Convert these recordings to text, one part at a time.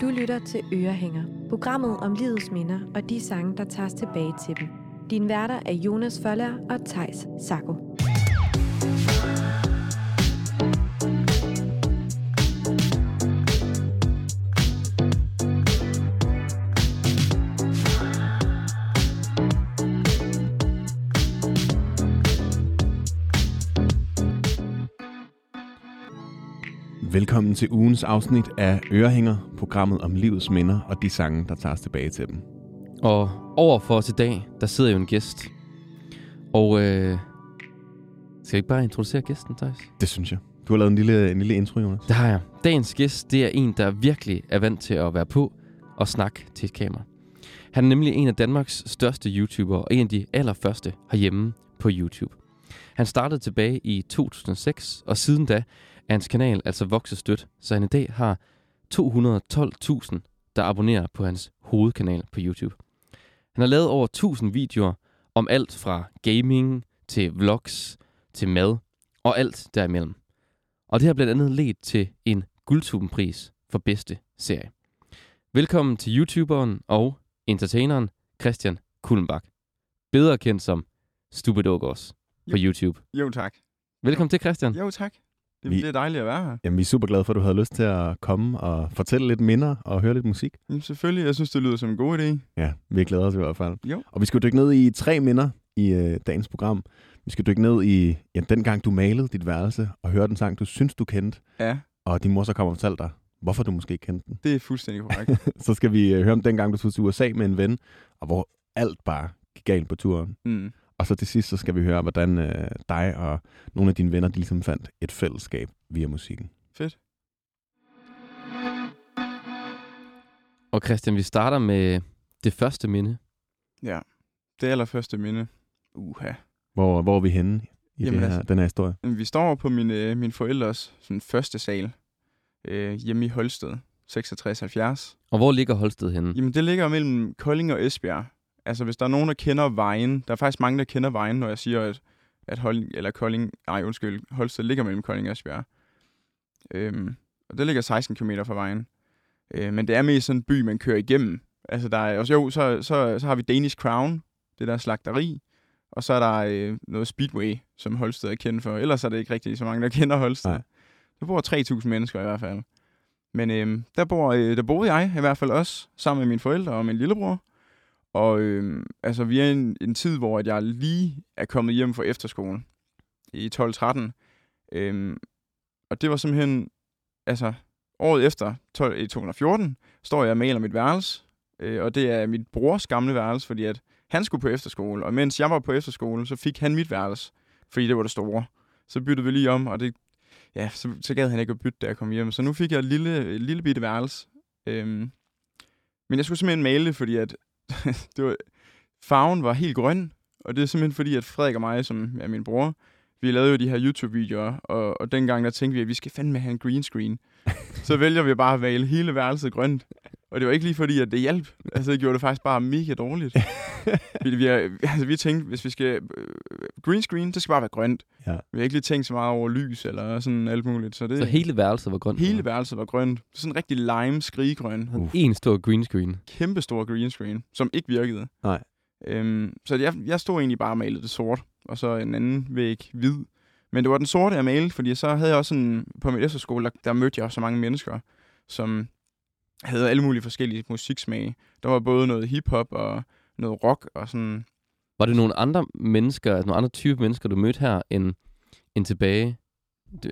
Du lytter til Ørehænger, programmet om livets minder og de sange, der tages tilbage til dem. Din værter er Jonas Føller og Tejs Sako. Velkommen til ugens afsnit af Ørehænger, programmet om livets minder og de sange, der tager os tilbage til dem. Og over for os i dag, der sidder jo en gæst. Og øh, skal jeg ikke bare introducere gæsten, Thijs? Det synes jeg. Du har lavet en lille, en lille intro, Jonas. Det har jeg. Dagens gæst, det er en, der virkelig er vant til at være på og snakke til et kamera. Han er nemlig en af Danmarks største YouTubere og en af de allerførste herhjemme på YouTube. Han startede tilbage i 2006, og siden da er hans kanal altså vokset stødt, så han i dag har 212.000, der abonnerer på hans hovedkanal på YouTube. Han har lavet over 1000 videoer om alt fra gaming til vlogs til mad og alt derimellem. Og det har blandt andet ledt til en guldtubenpris for bedste serie. Velkommen til YouTuberen og entertaineren Christian Kullenbak. Bedre kendt som Stupid Ogos på YouTube. Jo, tak. Velkommen til, Christian. Jo, tak. Det, Vi- det er dejligt at være her. Jamen, vi er super glade for, at du havde lyst til at komme og fortælle lidt minder og høre lidt musik. Jamen, selvfølgelig, jeg synes, det lyder som en god idé. Ja, vi glæder os i hvert fald. Jo. Og vi skal dykke ned i tre minder i øh, dagens program. Vi skal dykke ned i ja, den gang, du malede dit værelse og høre den sang, du synes, du kendte. Ja, Og din mor så kommer og fortæller dig, hvorfor du måske ikke kendte den. det er fuldstændig korrekt. Så skal vi øh, høre om den gang, du tog til USA med en ven, og hvor alt bare gik galt på turen. mm. Og så til sidst, så skal vi høre, hvordan øh, dig og nogle af dine venner, de ligesom fandt et fællesskab via musikken. Fedt. Og Christian, vi starter med det første minde. Ja, det allerførste minde. Uha. Hvor, hvor er vi henne i Jamen det her, altså- den her historie? Vi står på min, øh, min forældres sådan, første sal øh, hjemme i Holsted. 6670. Og hvor ligger Holsted henne? Jamen, det ligger mellem Kolding og Esbjerg. Altså, hvis der er nogen, der kender vejen. Der er faktisk mange, der kender vejen, når jeg siger, at, at Holding, eller Kolding, nej, undskyld, Holsted ligger mellem Kolding og Esbjerg. Øhm, og det ligger 16 km fra vejen. Øh, men det er mest sådan en by, man kører igennem. Altså, der er også, jo, så, så, så har vi Danish Crown, det der slagteri. Og så er der øh, noget Speedway, som Holsted er kendt for. Ellers er det ikke rigtig så mange, der kender Holsted. Nej. Der bor 3.000 mennesker i hvert fald. Men øh, der, bor, øh, der boede jeg i hvert fald også, sammen med mine forældre og min lillebror. Og øh, altså, vi er i en, en tid, hvor at jeg lige er kommet hjem fra efterskolen i 12-13. Øh, og det var simpelthen, altså, året efter, 12, i 2014, står jeg og maler mit værelse. Øh, og det er mit brors gamle værelse, fordi at han skulle på efterskole. Og mens jeg var på efterskole, så fik han mit værelse, fordi det var det store. Så byttede vi lige om, og det, ja, så, så gad han ikke at bytte, da jeg kom hjem. Så nu fik jeg et lille, et lille bitte værelse. Øhm, men jeg skulle simpelthen male det, fordi at det var, farven var helt grøn. Og det er simpelthen fordi, at Frederik og mig, som er min bror, vi lavede jo de her YouTube-videoer, og, og dengang der tænkte vi, at vi skal fandme have en green screen. så vælger vi bare at male hele værelset grønt. Og det var ikke lige fordi, at det hjalp. Altså, det gjorde det faktisk bare mega dårligt. vi, vi, har- altså, vi tænkte, hvis vi skal... Øh, green screen, det skal bare være grønt. Ja. Vi har ikke lige tænkt så meget over lys eller sådan alt muligt. Så, det, Så hele værelset var grønt? hele værelset var grønt. Sådan en rigtig lime Uff. En stor green screen. Kæmpe stor green screen, som ikke virkede. Nej. Øhm, så jeg, jeg stod egentlig bare og malede det sort, og så en anden væg hvid. Men det var den sorte, jeg malede, fordi så havde jeg også sådan, på min efterskole, der, der mødte jeg også så mange mennesker, som havde alle mulige forskellige musiksmage. Der var både noget hiphop og noget rock og sådan. Var det nogle andre mennesker, altså nogle andre type mennesker, du mødte her, end, end, tilbage,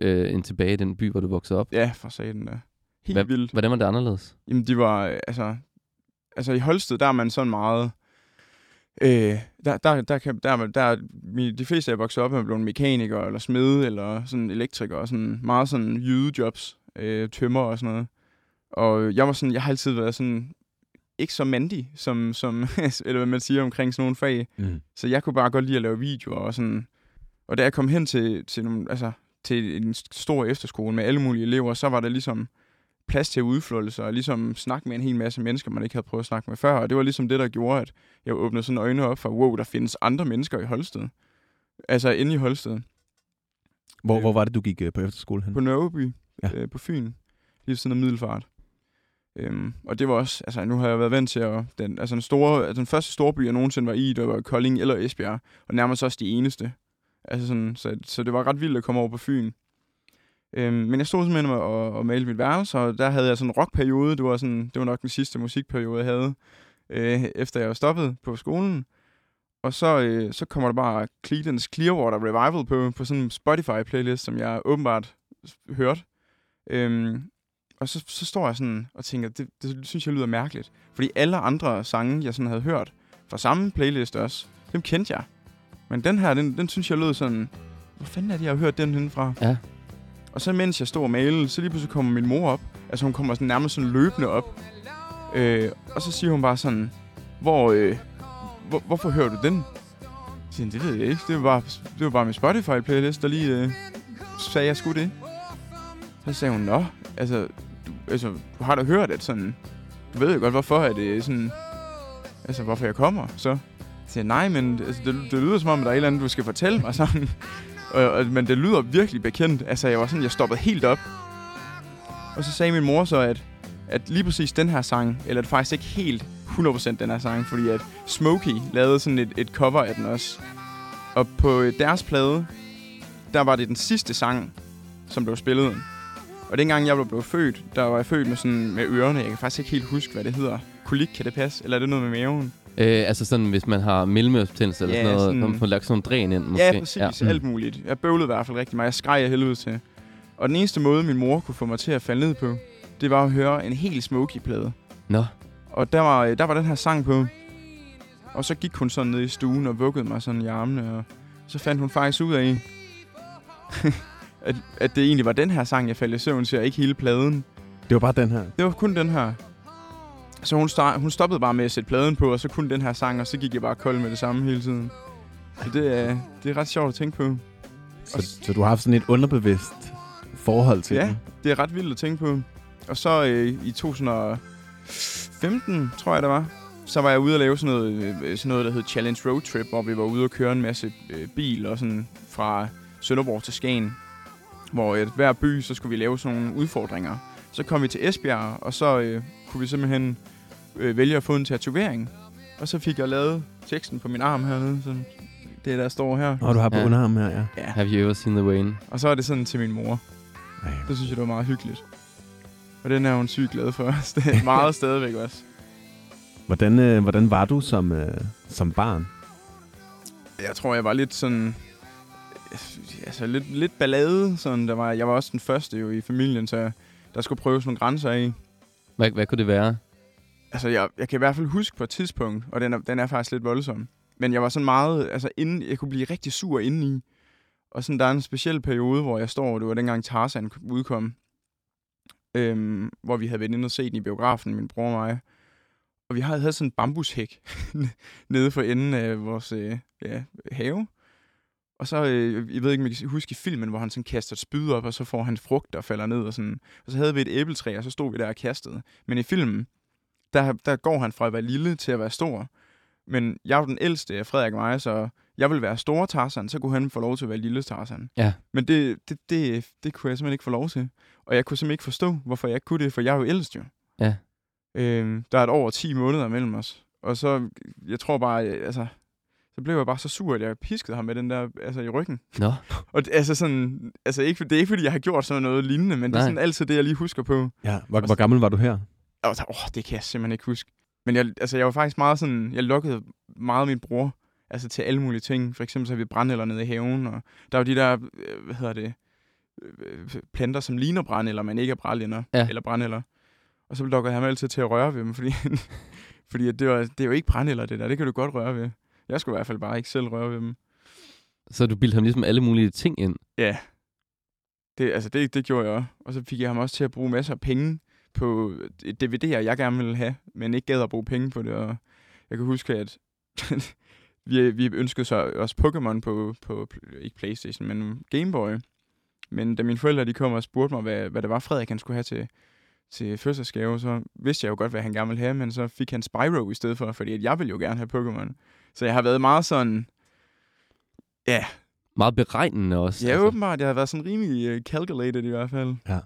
øh, end tilbage i den by, hvor du voksede op? Ja, for satan da. Helt Hvad- vildt. Hvordan var det anderledes? Jamen, de var, øh, altså... Altså, i Holsted, der er man sådan meget... Øh, der, der, der, kan, der, er der, er de fleste, jeg voksede op, er blevet mekaniker eller smed eller sådan elektriker og sådan meget sådan jydejobs, øh, tømmer og sådan noget. Og jeg var sådan, jeg har altid været sådan, ikke så mandig, som, som eller hvad man siger omkring sådan nogle fag. Mm. Så jeg kunne bare godt lide at lave videoer og sådan. Og da jeg kom hen til, til, nogle, altså, til en stor efterskole med alle mulige elever, så var der ligesom plads til udflåelse og ligesom snakke med en hel masse mennesker, man ikke havde prøvet at snakke med før. Og det var ligesom det, der gjorde, at jeg åbnede sådan øjnene op for, wow, der findes andre mennesker i Holsted. Altså inde i Holsted. Hvor, Øh. hvor var det, du gik øh, på efterskole hen? På Nørreby, Ja. øh, på Fyn, lige ved siden af Middelfart. Øhm, og det var også, altså nu har jeg været vant til at, den, altså den, store, altså den første store by, jeg nogensinde var i, det var Kolding eller Esbjerg, og nærmest også de eneste. Altså sådan, så, så det var ret vildt at komme over på Fyn. Øhm, men jeg stod simpelthen og, og malte mit værelse, og der havde jeg sådan en rockperiode. Det var, sådan, det var nok den sidste musikperiode, jeg havde, øh, efter jeg var stoppet på skolen. Og så, øh, så kommer der bare Creedence Clearwater Revival på, på sådan en Spotify-playlist, som jeg åbenbart hørte. Øhm, og så, så står jeg sådan og tænker, det, det synes jeg lyder mærkeligt. Fordi alle andre sange, jeg sådan havde hørt fra samme playlist også, dem kendte jeg. Men den her, den, den synes jeg lød sådan, hvor fanden er det, jeg har hørt den henne fra? Ja. Og så mens jeg stod og malede, så lige pludselig kommer min mor op. Altså hun kommer sådan nærmest sådan løbende op. Øh, og så siger hun bare sådan, hvor, øh, hvor, hvorfor hører du den? Jeg siger, det ved jeg ikke. Det var bare, det var bare min Spotify-playlist, der lige øh, sagde, jeg skulle det. Så sagde hun, nå, altså, altså, har du hørt, at sådan, du ved jo godt, hvorfor at det er sådan, altså, hvorfor jeg kommer, så. Jeg siger, nej, men altså, det, det lyder som om, at der er et eller andet, du skal fortælle mig sådan. og, og, men det lyder virkelig bekendt. Altså, jeg var sådan, jeg stoppede helt op. Og så sagde min mor så, at, at lige præcis den her sang, eller det faktisk ikke helt 100% den her sang, fordi at Smokey lavede sådan et, et cover af den også. Og på øh, deres plade, der var det den sidste sang, som blev spillet. Og dengang jeg blev født, der var jeg født med, sådan, med ørerne. Jeg kan faktisk ikke helt huske, hvad det hedder. Kolik, kan det passe? Eller er det noget med maven? Øh, altså sådan, hvis man har mellemørsbetændelse eller Ja, sådan noget, sådan- man får lagt sådan nogle dræn ind måske. Ja, præcis. Ja. Mm. Alt muligt. Jeg bøvlede i hvert fald rigtig meget. Jeg skreg af helvede til. Og den eneste måde, min mor kunne få mig til at falde ned på, det var at høre en helt Smokey-plade. Nå, Og der var, der var den her sang på. Og så gik hun sådan ned i stuen og vuggede mig sådan i armene. Og så fandt hun faktisk ud af, at, at det egentlig var den her sang, jeg faldt i søvn til, og ikke hele pladen. Det var bare den her. Det var kun den her. Så hun, star- hun stoppede bare med at sætte pladen på, og så kun den her sang, og så gik jeg bare kold med det samme hele tiden. Så det er, det er ret sjovt at tænke på. Så, så du har haft sådan et underbevidst forhold til Ja. den. Det er ret vildt at tænke på. Og så øh, i 2015, tror jeg det var, så var jeg ude og lave sådan noget, øh, sådan noget, der hed Challenge Road Trip, hvor vi var ude og køre en masse øh, bil og sådan fra Sønderborg til Skagen. Hvor øh, hver by, så skulle vi lave sådan nogle udfordringer. Så kom vi til Esbjerg, og så øh, kunne vi simpelthen øh, vælge at få en tatovering. Og så fik jeg lavet teksten på min arm hernede. Så det, der står her. Og du har på Ja. ja. underarm her, ja. Ja. have you ever seen the Wayne? Og så er det sådan til min mor. Ej. Det synes jeg, det var meget hyggeligt. Og den er hun sygt glad for. det er meget stadigvæk også. Hvordan, øh, hvordan var du som, øh, som barn? Jeg tror, jeg var lidt sådan... Altså lidt, lidt ballade. Sådan, der var, jeg var også den første jo i familien, så der skulle prøves nogle grænser af. Hvad, hvad kunne det være? Altså, jeg, jeg kan i hvert fald huske på et tidspunkt, og den er, den er faktisk lidt voldsom. Men jeg var sådan meget... Altså, inden, jeg kunne blive rigtig sur indeni. Og sådan, der er en speciel periode, hvor jeg står, det var dengang Tarzan udkom, øhm, hvor vi havde været inde og set den i biografen, min bror og mig. Og vi havde, havde sådan en bambushæk nede for enden af vores øh, ja, have. Og så, øh, jeg ved ikke, om I kan huske i filmen, hvor han sådan kaster et spyd op, og så får han frugt, der falder ned. Og, sådan. og så havde vi et æbletræ, og så stod vi der og kastede. Men i filmen, der, der går han fra at være lille til at være stor. Men jeg er jo den ældste af Frederik og mig, så jeg vil være store Tarzan, så kunne han få lov til at være lille Tarzan. Ja. Men det, det, det, det kunne jeg simpelthen ikke få lov til. Og jeg kunne simpelthen ikke forstå, hvorfor jeg ikke kunne det, for jeg er jo ældst jo. Ja. Øhm, der er et over 10 måneder mellem os. Og så, jeg tror bare, altså, så blev jeg bare så sur, at jeg piskede ham med den der, altså i ryggen. Nå, Og det, altså sådan, altså ikke, det er ikke fordi, jeg har gjort sådan noget lignende, men det er Nej. sådan altid det, jeg lige husker på. Ja. Hvor, hvor gammel var du her? Og så, åh, det kan jeg simpelthen ikke huske. Men jeg, altså, jeg var faktisk meget sådan, jeg lukkede meget min bror, altså til alle mulige ting. For eksempel så havde vi brændeller nede i haven, og der var de der, øh, hvad hedder det, øh, planter, som ligner brændeller, men ikke er brændeller, Ja. eller brændeller. Og så lukkede jeg ham altid til at røre ved dem, fordi, fordi det, var, det er jo ikke brændeller, det der. Det kan du godt røre ved. Jeg skulle i hvert fald bare ikke selv røre ved dem. så du bildte ham ligesom alle mulige ting ind. Ja. Det, altså det, det gjorde jeg også. Og så fik jeg ham også til at bruge masser af penge på et DVD'er, jeg gerne ville have, men ikke gad at bruge penge på det. Og jeg kan huske, at vi, vi ønskede så også Pokémon på, på, ikke Playstation, men Game Boy. Men da mine forældre de kom og spurgte mig, hvad, hvad det var, Frederik han skulle have til, til fødselsdagsgave, så vidste jeg jo godt, hvad han gerne ville have, men så fik han Spyro i stedet for, fordi at jeg ville jo gerne have Pokémon. Så jeg har været meget sådan, ja, Meget beregnende også. Ja, altså. åbenbart. Jeg har været sådan rimelig uh, calculated i hvert fald. Ja.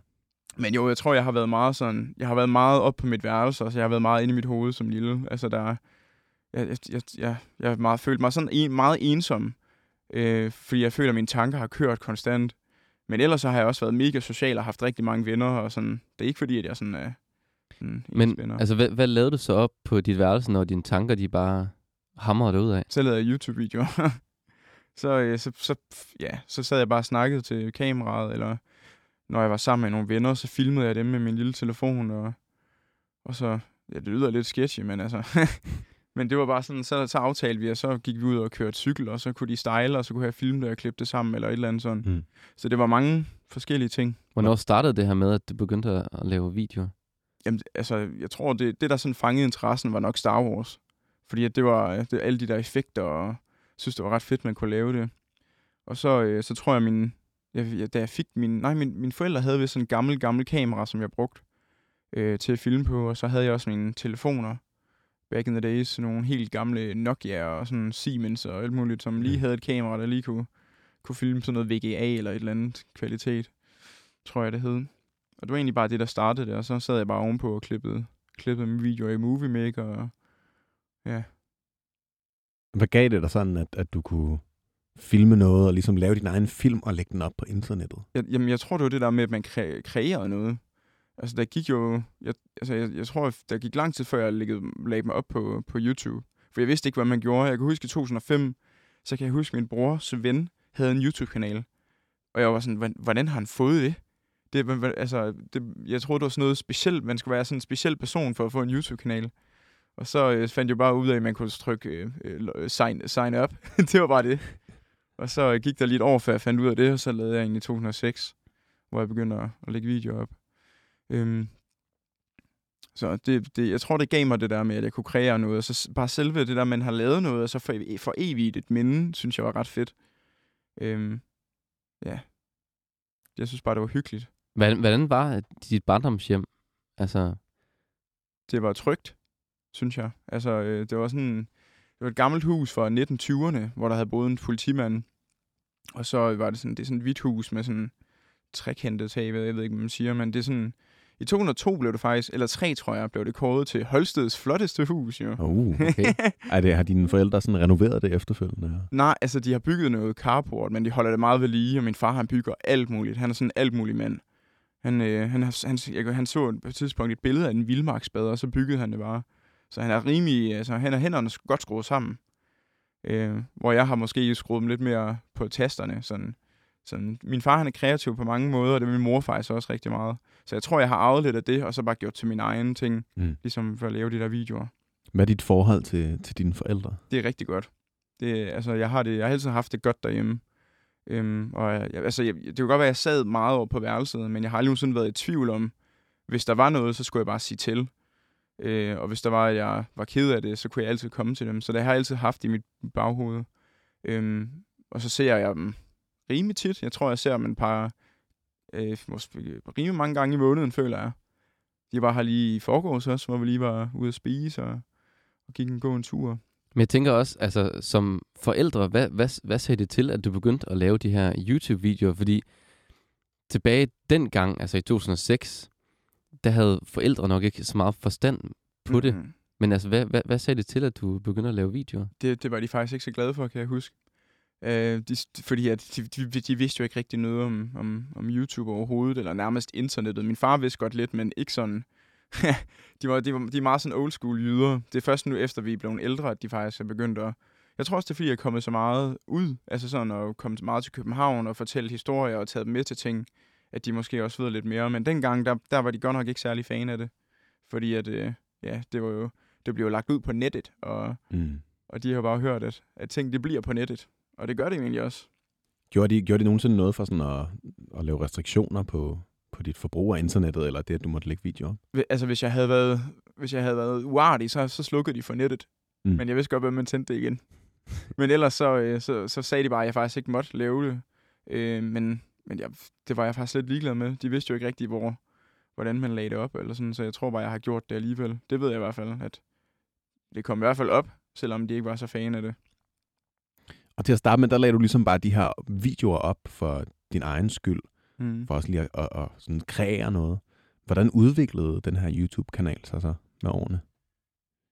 Men jo, jeg tror, jeg har været meget sådan, jeg har været meget op på mit værelse, så jeg har været meget inde i mit hoved som lille. Altså, der, jeg, jeg, jeg, jeg, jeg har meget, følt mig sådan en, meget ensom, øh, fordi jeg føler, at mine tanker har kørt konstant. Men ellers så har jeg også været mega social og haft rigtig mange venner, og sådan, det er ikke fordi, at jeg sådan er sådan Men venner. altså, hvad, hvad lavede du så op på dit værelse, når dine tanker, de bare hamrede ud af? Så lavede jeg YouTube-videoer. så, øh, så, så, ja, så sad jeg bare og snakkede til kameraet, eller når jeg var sammen med nogle venner, så filmede jeg dem med min lille telefon, og, og så, ja, det lyder lidt sketchy, men altså, men det var bare sådan, så, så aftalte vi, og så gik vi ud og kørte cykel, og så kunne de style, og så kunne jeg filme det og klippe det sammen, eller et eller andet sådan. Mm. Så det var mange forskellige ting. Hvornår startede det her med, at du begyndte at, lave videoer? Jamen, altså, jeg tror, det, det der sådan fangede interessen, var nok Star Wars. Fordi at det var det, alle de der effekter, og jeg synes, det var ret fedt, man kunne lave det. Og så, øh, så tror jeg, min, jeg, jeg, da jeg fik min... Nej, min, mine forældre havde vist sådan en gammel, gammel kamera, som jeg brugte øh, til at filme på. Og så havde jeg også mine telefoner back in the days. Sådan nogle helt gamle Nokia og sådan Siemens og alt muligt, som lige Mm. havde et kamera, der lige kunne, kunne filme sådan noget VGA eller et eller andet kvalitet, tror jeg det hed. Og det var egentlig bare det, der startede det, og så sad jeg bare ovenpå og klippede, klippede mine videoer i Movie Maker. Og, ja. Hvad gav det dig sådan, at, at du kunne filme noget og ligesom lave din egen film og lægge den op på internettet? Jeg, jamen, jeg tror, det var det der med, at man kre- kreerede noget. Altså, der gik jo... Jeg, altså, jeg, jeg tror, der gik lang tid, før jeg lægge, lagde mig op på, på YouTube. For jeg vidste ikke, hvad man gjorde. Jeg kan huske i 2005, så kan jeg huske, at min brors ven havde en YouTube-kanal. Og jeg var sådan, "Hvordan- har han fået det? det, altså, det jeg troede, det var sådan noget specielt. Man skulle være sådan en speciel person for at få en YouTube-kanal. Og så øh, fandt jeg bare ud af, at man kunne trykke øh, øh, øh, sign, sign up. det var bare det. Og så øh, gik der lige et år, før jeg fandt ud af det, og så lavede jeg egentlig i 2006, hvor jeg begyndte at, at lægge videoer op. Øhm, så det, det, jeg tror, det gav mig det der med, at jeg kunne kreere noget. Og så bare selve det der, man har lavet noget, og så for, for evigt et minde, synes jeg var ret fedt. Øhm, ja. Jeg synes bare, det var hyggeligt. Hvordan, hvordan var dit barndomshjem? Altså, det var trygt, synes jeg. Altså, øh, det var sådan... Det var et gammelt hus fra 1920'erne, hvor der havde boet en politimand. Og så var det sådan, det er sådan et hvidt hus med sådan trekantet tag, jeg ved ikke, hvad man siger, men det er sådan... I 2002 blev det faktisk, eller 3 tror jeg, blev det kåret til Holsteds flotteste hus, jo. Uh, okay. er det, har dine forældre sådan renoveret det efterfølgende? Nej, altså de har bygget noget carport, men de holder det meget ved lige, og min far han bygger alt muligt. Han er sådan en alt mulig mand. Han, øh, han, han, jeg, han så på et tidspunkt et billede af en vildmarksbad, og så byggede han det bare. Så han er rimelig, altså han er hænderne godt skruet sammen. Øh, hvor jeg har måske skruet dem lidt mere på tasterne. Sådan, sådan. Min far han er kreativ på mange måder, og det er min mor faktisk også rigtig meget. Så jeg tror, jeg har arvet lidt af det, og så bare gjort til min egen ting, Mm. ligesom for at lave de der videoer. Hvad er dit forhold til, til dine forældre? det er rigtig godt. Det, altså, jeg har, det, jeg har altid haft det godt derhjemme. Øhm, og jeg, altså, jeg, det kunne godt være, at jeg sad meget over på værelset, men jeg har aldrig nogensinde været i tvivl om, hvis der var noget, så skulle jeg bare sige til. Øh, og hvis der var, at jeg var ked af det, så kunne jeg altid komme til dem. Så det har jeg altid haft i mit baghoved. Øhm, og så ser jeg dem rimelig tit. Jeg tror, jeg ser dem et par, øh, måske rimelig mange gange i måneden, føler jeg. De var her lige i forgårs også, hvor vi lige var ude at spise og, og gik en gå en tur. Men jeg tænker også, altså som forældre, hvad, hvad, hvad sagde det til, at du begyndte at lave de her YouTube-videoer? Fordi tilbage dengang, altså i 2006, der havde forældre nok ikke så meget forstand på det. Mhm. Men altså, hvad, hvad, hvad sagde det til, at du begyndte at lave videoer? det, det var de faktisk ikke så glade for, kan jeg huske. Øh, de, fordi at de, de, de vidste jo ikke rigtig noget om, om, om YouTube overhovedet, eller nærmest internettet. Min far vidste godt lidt, men ikke sådan... de, var, de, var, de er meget sådan old school jyder. Det er først nu, efter vi er blevet ældre, at de faktisk er begyndt at... Jeg tror også, det er fordi, jeg er kommet så meget ud, altså sådan at komme meget til København og fortælle historier og taget dem med til ting, at de måske også ved lidt mere. Men dengang, der, der var de godt nok ikke særlig fan af det. Fordi at, øh, ja, det var jo, det blev jo lagt ud på nettet, og Mm. og de har bare hørt, at, at ting det bliver på nettet. Og det gør det egentlig også. Gjorde, de, gjorde de nogensinde noget for sådan at, at lave restriktioner på, på dit forbrug af internettet, eller det, at du måtte lægge videoer Altså, hvis jeg havde været, hvis jeg havde været uartig, så, så slukkede de for nettet. Mm. Men jeg vidste godt, hvem man tændte det igen. men ellers så, øh, så, så sagde de bare, at jeg faktisk ikke måtte lave det. Øh, men men jeg, det var jeg faktisk lidt ligeglad med. De vidste jo ikke rigtig, hvor, hvordan man lagde det op. Eller sådan, så jeg tror bare, jeg har gjort det alligevel. Det ved jeg i hvert fald, at det kom i hvert fald op, selvom de ikke var så fan af det. Og til at starte med, der lagde du ligesom bare de her videoer op for din egen skyld. Mm. for også lige at, at, at sådan kreere noget. Hvordan udviklede den her YouTube-kanal sig så med årene?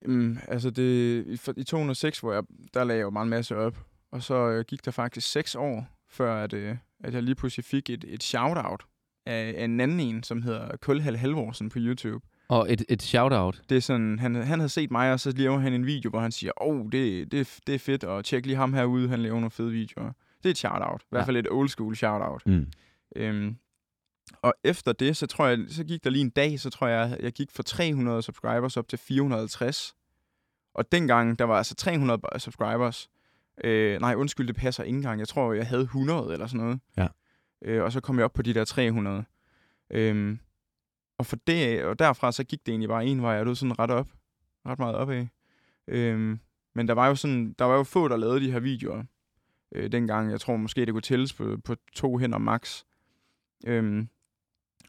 Mm, altså det, i, i 2006, hvor jeg, der lagde jeg jo meget en masse op. Og så øh, gik der faktisk seks år, før at, øh, at jeg lige pludselig fik et, et shout-out af, af en anden en, som hedder Kulhal Halvorsen på YouTube. Og et, et shout-out. Det er sådan, han, han havde set mig, og så laver han en video, hvor han siger, åh, oh, det, det, det er fedt, og tjek lige ham herude, han laver nogle fede videoer. Det er et shout-out. I hvert Ja. fald et old school shout-out. Mm. Øhm, og efter det, så tror jeg, så gik der lige en dag, så tror jeg, jeg gik fra 300 subscribers op til 450. Og dengang, der var altså 300 subscribers. Øh, nej, undskyld, det passer ikke engang. Jeg tror, jeg havde 100 eller sådan noget. Ja. Øh, og så kom jeg op på de der 300. Øhm, og, for det, og derfra så gik det egentlig bare en vej, og det var sådan ret op. Ret meget opad. Øhm, men der var jo sådan, der var jo få, der lavede de her videoer øh, dengang. Jeg tror måske, det kunne tælles på, på to hænder max. Øhm,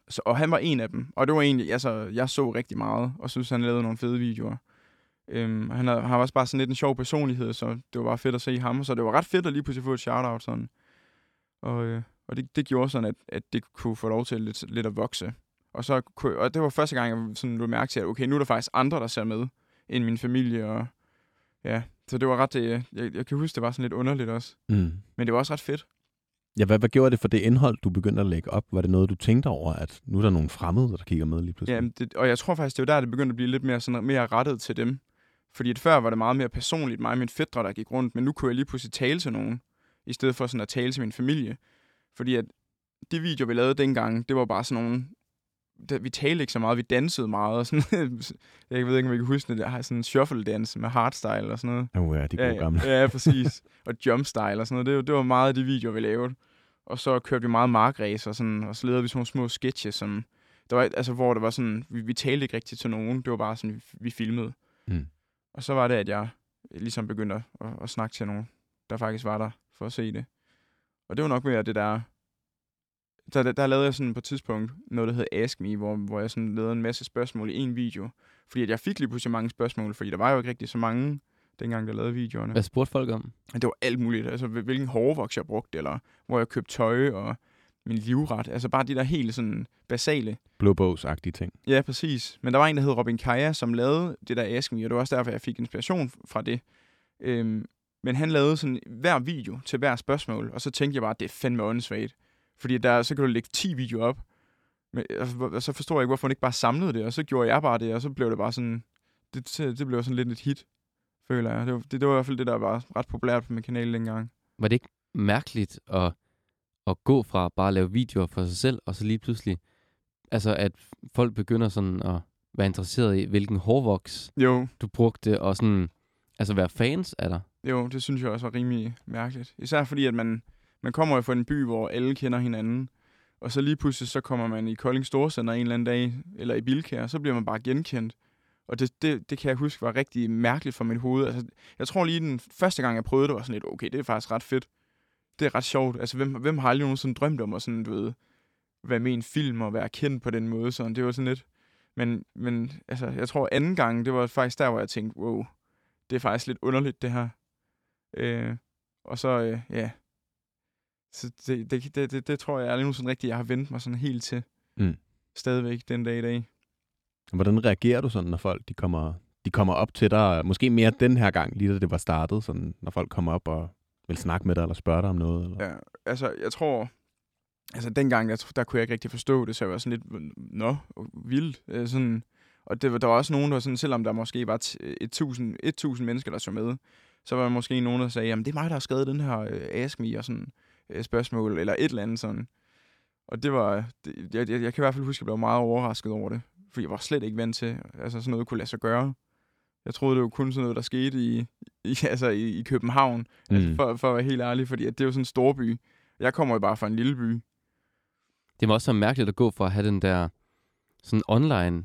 så, og han var en af dem. Og det var egentlig, altså, jeg så rigtig meget, og synes, han lavede nogle fede videoer. Øhm, han, havde, han var også bare sådan lidt en sjov personlighed, så det var bare fedt at se ham. Så det var ret fedt at lige pludselig få et shout-out sådan. Og, øh, og det, det gjorde sådan, at, at det kunne få lov til lidt, lidt at vokse. Og, så, og det var første gang, jeg sådan lå mærke til, at okay, nu er der faktisk andre, der ser med, end min familie. Og, ja, så det var ret, øh, jeg, jeg kan huske, det var sådan lidt underligt også. Mm. Men det var også ret fedt. Ja, hvad, hvad gjorde det for det indhold, du begyndte at lægge op? Var det noget, du tænkte over, at nu er der nogle fremmede, der kigger med lige pludselig? Ja, det, og jeg tror faktisk, det var der, det begyndte at blive lidt mere, sådan, mere rettet til dem. Fordi at før var det meget mere personligt, mig og mine fædre, der gik rundt, men nu kunne jeg lige pludselig tale til nogen, i stedet for sådan at tale til min familie. Fordi at de videoer, vi lavede dengang, det var bare sådan nogle... Det, vi talte ikke så meget, vi dansede meget. Og sådan, jeg ved ikke, om I kan huske det, der har sådan en shuffle-dans med hardstyle og sådan noget. Oh, ja, de gode ja, gamle. Ja, ja, præcis. og jumpstyle og sådan noget. Det, var- det var meget af de videoer, vi lavede. Og så kørte vi meget markræs og, sådan, og så lavede vi sådan nogle små sketches, som, der var, altså, hvor det var sådan, vi, vi talte ikke rigtigt til nogen. Det var bare sådan, vi, vi filmede. Mm. Og så var det, at jeg ligesom begyndte at, at, at snakke til nogen, der faktisk var der for at se det. Og det var nok mere det der... Der, der, der lavede jeg sådan på et tidspunkt noget, der hed Ask Me, hvor, hvor jeg sådan lavede en masse spørgsmål i en video. Fordi at jeg fik lige pludselig mange spørgsmål, fordi der var jo ikke rigtig så mange, dengang jeg lavede videoerne. Hvad spurgte folk om? Det var alt muligt. Altså, hvil- hvilken hårvoks jeg brugte, eller hvor jeg købte tøj, og min livret. Altså bare de der helt sådan basale. Blå bogs-agtige ting. Ja, præcis. Men der var en, der hed Robin Kaja, som lavede det der Ask Me, og det var også derfor, jeg fik inspiration fra det. Øhm, men han lavede sådan hver video til hver spørgsmål, og så tænkte jeg bare, at det er fandme åndssvagt. Fordi der, så kan du lægge 10 videoer op, men, altså, så forstår jeg ikke, hvorfor han ikke bare samlede det, og så gjorde jeg bare det, og så blev det bare sådan, det, det blev sådan lidt et hit, føler jeg. Det var, det, det var i hvert fald det, der var ret populært på min kanal dengang. Var det ikke mærkeligt at, at gå fra bare at lave videoer for sig selv, og så lige pludselig, altså at folk begynder sådan at være interesseret i, hvilken hårvoks Jo, du brugte, og sådan, altså være fans af dig? Jo, det synes jeg også var rimelig mærkeligt. Især fordi, at man, man kommer jo fra en by, hvor alle kender hinanden. Og så lige pludselig, så kommer man i Kolding Storcenter en eller anden dag, eller i Bilkær, så bliver man bare genkendt. Og det, det, det kan jeg huske var rigtig mærkeligt for mit hoved. Altså, jeg tror lige den første gang, jeg prøvede det, var sådan lidt, okay, det er faktisk ret fedt. Det er ret sjovt. Altså, hvem, hvem har aldrig nogensinde drømt om at sådan, du ved, være med i en film og være kendt på den måde? Sådan. Det var sådan lidt... Men, men altså, jeg tror anden gang, det var faktisk der, hvor jeg tænkte, wow, det er faktisk lidt underligt, det her. Øh, og så, øh, ja. Så det, det, det, det, det tror jeg aldrig nu sådan rigtigt, jeg har vendt mig sådan helt til. Mm. Stadigvæk den dag i dag. Hvordan reagerer du sådan, når folk de kommer, de kommer op til dig? Måske mere den her gang, lige da det var startet, sådan, når folk kommer op og vil snakke med dig, eller spørge dig om noget? Eller? Ja, altså, jeg tror... Altså, dengang, der, der kunne jeg ikke rigtig forstå det, så jeg var sådan lidt, nå, vildt. Øh, sådan, og det, var- der var også nogen, der var sådan, selvom der måske var t- 1000, 1000 mennesker, der så med, så var der måske nogen, der sagde, jamen, det er mig, der har skrevet den her øh, Ask Me og sådan øh, spørgsmål, eller et eller andet sådan. Og det var, det, jeg, jeg, jeg kan i hvert fald huske, at jeg blev meget overrasket over det, fordi jeg var slet ikke vant til, altså sådan noget kunne lade sig gøre. Jeg troede, det var kun sådan noget, der skete i, i, altså i, i København, mm. altså for, for at være helt ærlig, fordi at det er jo sådan en stor by. Jeg kommer jo bare fra en lille by. Det må også være mærkeligt at gå fra at have den der sådan online,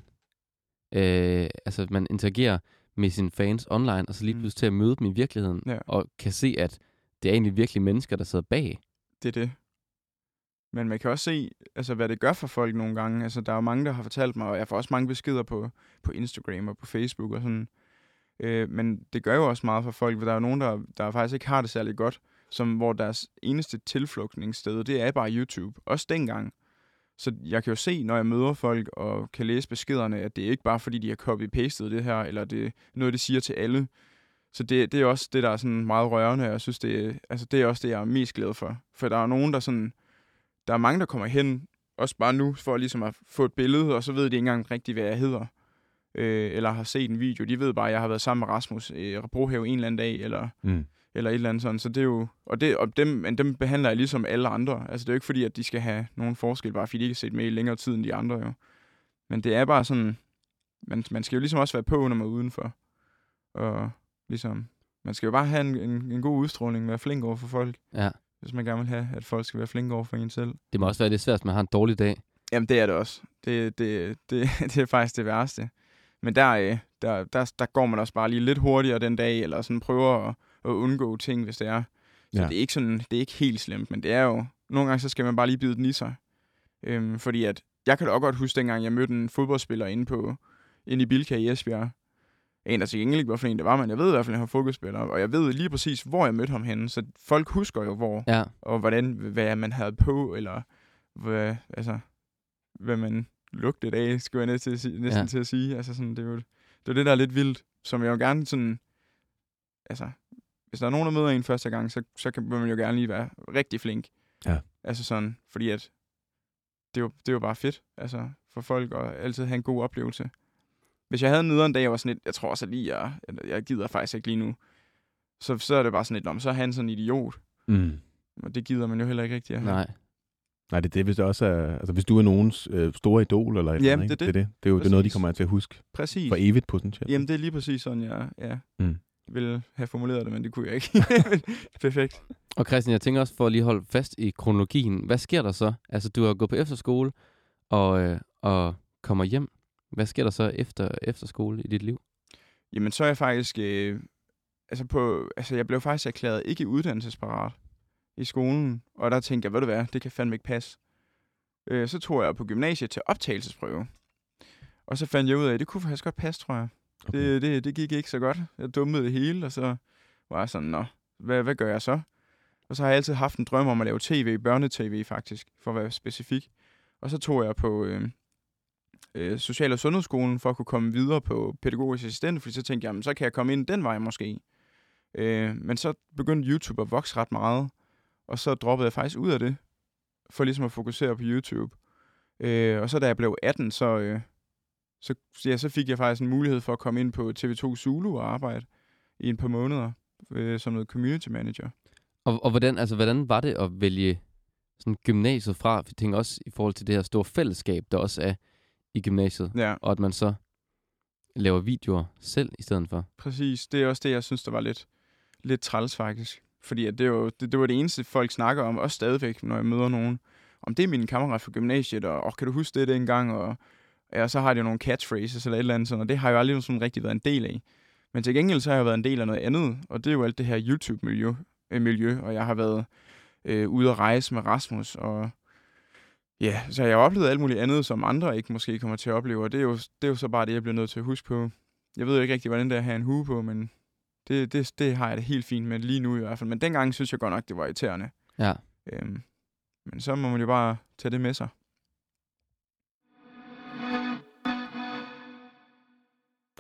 øh, altså man interagerer med sine fans online, og så lige Mm. pludselig til at møde dem i virkeligheden, Ja. og kan se, at det er egentlig virkelig mennesker, der sidder bag. Det er det. Men man kan også se, altså, hvad det gør for folk nogle gange. Altså, der er jo mange, der har fortalt mig, og jeg får også mange beskeder på, på Instagram og på Facebook og sådan. Øh, men det gør jo også meget for folk, for der er jo nogen, der, der faktisk ikke har det særlig godt, som hvor deres eneste tilflugtningssted, det er bare YouTube. Også dengang. Så jeg kan jo se, når jeg møder folk og kan læse beskederne, at det er ikke bare fordi, de har copy-pastet det her, eller det er noget, de siger til alle. Så det, det er også det, der er sådan meget rørende, og jeg synes, det, altså, det er også det, jeg er mest glad for. For der er nogen, der sådan... Der er mange, der kommer hen, også bare nu, for ligesom at få et billede, og så ved de ikke engang rigtigt, hvad jeg hedder. Øh, eller har set en video. De ved bare, at jeg har været sammen med Rasmus i Brohave en eller anden dag, eller Mm. eller et eller andet sådan. Så det er jo, og, det, og dem, men dem behandler jeg ligesom alle andre. Altså det er jo ikke fordi, at de skal have nogen forskel, bare fordi de ikke har set med i længere tid end de andre jo. Men det er bare sådan, man, man skal jo ligesom også være på, når man er udenfor. Og ligesom, man skal jo bare have en, en, en god udstråling, være flink over for folk, Ja. hvis man gerne vil have, at folk skal være flinke over for en selv. Det må også være lidt svært, hvis man har en dårlig dag. Jamen, det er det også. Det, det, det, det er faktisk det værste. Men der, øh, der, der, der går man også bare lige lidt hurtigere den dag, eller sådan prøver at, at undgå ting, hvis det er. Så ja. det er ikke sådan, det er ikke helt slemt, men det er jo, nogle gange så skal man bare lige bide den i sig. Øhm, fordi at, jeg kan da også godt huske dengang, jeg mødte en fodboldspiller inde, på, inde i Bilka i Esbjerg. En, der til gengæld ikke, hvorfor en det var, men jeg ved i hvert fald, at han var fodboldspiller, og jeg ved lige præcis, hvor jeg mødte ham henne, så folk husker jo, hvor Ja. og hvordan, hvad man havde på, eller hvad, altså, hvad man lugtede af, skulle jeg næsten, til at sige, næsten Ja. til at sige. Altså sådan, det er jo det, er det, der er lidt vildt, som jeg jo gerne sådan, altså, hvis der er nogen, der møder en første gang, så, så kan man jo gerne lige være rigtig flink. Ja. Altså sådan, fordi at, det er jo, det er jo bare fedt, altså, for folk at altid have en god oplevelse. Hvis jeg havde en nederen dag, jeg var sådan lidt, jeg tror også at lige, jeg, jeg gider faktisk ikke lige nu, så, så er det bare sådan lidt, "Nå, men så er han sådan en idiot. Mm. Og det gider man jo heller ikke rigtig at have. Nej. Nej, det er det, hvis det også er... Altså, hvis du er nogens øh, store idol eller et eller Jamen, andet, det ikke? er det. det er det. Det er jo det er noget, de kommer til at huske Præcis. for evigt potentielt. Jamen, det er lige præcis sådan, jeg ja, Mm. ville have formuleret det, men det kunne jeg ikke. Perfekt. Og Christian, jeg tænker også for at lige holde fast i kronologien. Hvad sker der så? Altså, du har gået på efterskole og, øh, og kommer hjem. Hvad sker der så efter efterskole i dit liv? Jamen, så er jeg faktisk... Øh, altså, på, altså, jeg blev faktisk erklæret ikke uddannelsesparat i skolen, og der tænkte jeg, ved du hvad, det kan fandme ikke passe. Øh, så tog jeg på gymnasiet til optagelsesprøve. Og så fandt jeg ud af, at det kunne faktisk godt passe, tror jeg. Okay. Det, det, det gik ikke så godt. Jeg dummede det hele, og så var jeg sådan, nå, hvad, hvad gør jeg så? Og så har jeg altid haft en drøm om at lave tv, børnetv faktisk, for at være specifik. Og så tog jeg på øh, øh, Social- og Sundhedsskolen for at kunne komme videre på pædagogisk assistent, fordi så tænkte jeg, jamen, så kan jeg komme ind den vej måske. Øh, men så begyndte YouTube at vokse ret meget, og så droppede jeg faktisk ud af det, for ligesom at fokusere på YouTube. Øh, og så da jeg blev 18, så, øh, så, ja, så fik jeg faktisk en mulighed for at komme ind på TV2 Zulu og arbejde i en par måneder øh, som noget community manager. Og, og hvordan, altså, hvordan var det at vælge sådan gymnasiet fra? Vi tænker også i forhold til det her store fællesskab, der også er i gymnasiet. Ja, Og at man så laver videoer selv i stedet for. præcis. Det er også det, jeg synes, der var lidt, lidt træls faktisk. Fordi at det, var, det, det var det eneste, folk snakker om, også stadigvæk, når jeg møder nogen. Om det er min kammerat fra gymnasiet, og oh, kan du huske det dengang? Og ja, så har de jo nogle catchphrases eller et eller andet sådan, og det har jeg jo aldrig sådan rigtig været en del af. Men til gengæld så har jeg været en del af noget andet, og det er jo alt det her YouTube-miljø, øh, miljø, og jeg har været øh, ude at rejse med Rasmus, og ja, så jeg har oplevet alt muligt andet, som andre ikke måske kommer til at opleve, og det er jo, det er jo så bare det, jeg bliver nødt til at huske på. Jeg ved jo ikke rigtig, hvordan det er at have en hue på, men det, det, det har jeg det helt fint med lige nu i hvert fald. Men dengang synes jeg godt nok, det var irriterende. Ja. Øhm, men så må man jo bare tage det med sig.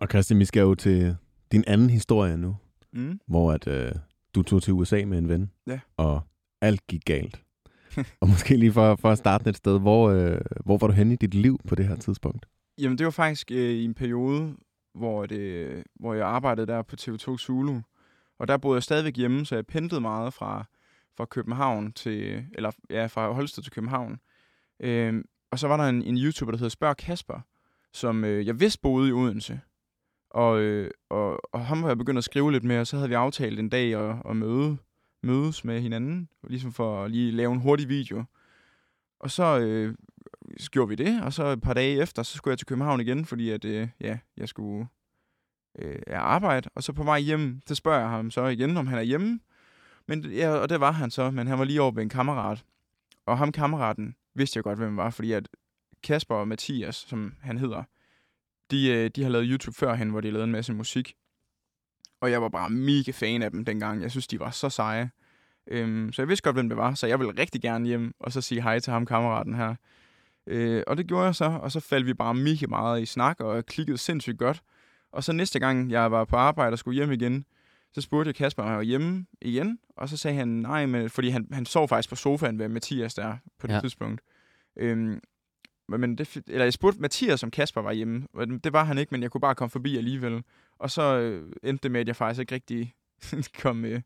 Og Christian, vi skal jo til din anden historie nu, Mm. hvor at, øh, du tog til USA med en ven, Ja. og alt gik galt. og måske lige for, for at starte et sted, hvor, øh, hvor var du henne i dit liv på det her tidspunkt? Jamen, det var faktisk øh, i en periode, hvor, det, hvor jeg arbejdede der på TV2 Zulu. Og der boede jeg stadigvæk hjemme, så jeg pendlede meget fra, fra København til, eller ja, fra Holsted til København. Øh, og så var der en, en YouTuber, der hedder Spørg Kasper, som øh, jeg vidste boede i Odense. Og, øh, og, og ham var jeg begyndt at skrive lidt med, og så havde vi aftalt en dag at, at møde, mødes med hinanden, ligesom for at lige lave en hurtig video. Og så øh, så gjorde vi det, og så et par dage efter, så skulle jeg til København igen, fordi at, øh, ja, jeg skulle øh, arbejde. Og så på vej hjem, så spørger jeg ham så igen, om han er hjemme. Men, ja, og det var han så, men han var lige over ved en kammerat. Og ham kammeraten vidste jeg godt, hvem han var, fordi at Kasper og Mathias, som han hedder, de, øh, de har lavet YouTube førhen, hvor de lavede en masse musik. Og jeg var bare mega fan af dem dengang. Jeg synes, de var så seje. Øhm, så jeg vidste godt, hvem det var, så jeg ville rigtig gerne hjem og så sige hej til ham, kammeraten her. Øh, og det gjorde jeg så, og så faldt vi bare mega meget i snak, og klikkede sindssygt godt. Og så næste gang, jeg var på arbejde og skulle hjem igen, så spurgte jeg Kasper, om han var hjemme igen, og så sagde han nej, men, fordi han, han sov faktisk på sofaen ved Mathias der på det Ja. tidspunkt. Øhm, men- det, eller jeg spurgte Mathias, om Kasper var hjemme, det var han ikke, men jeg kunne bare komme forbi alligevel. Og så øh, endte det med, at jeg faktisk ikke rigtig kom, øh,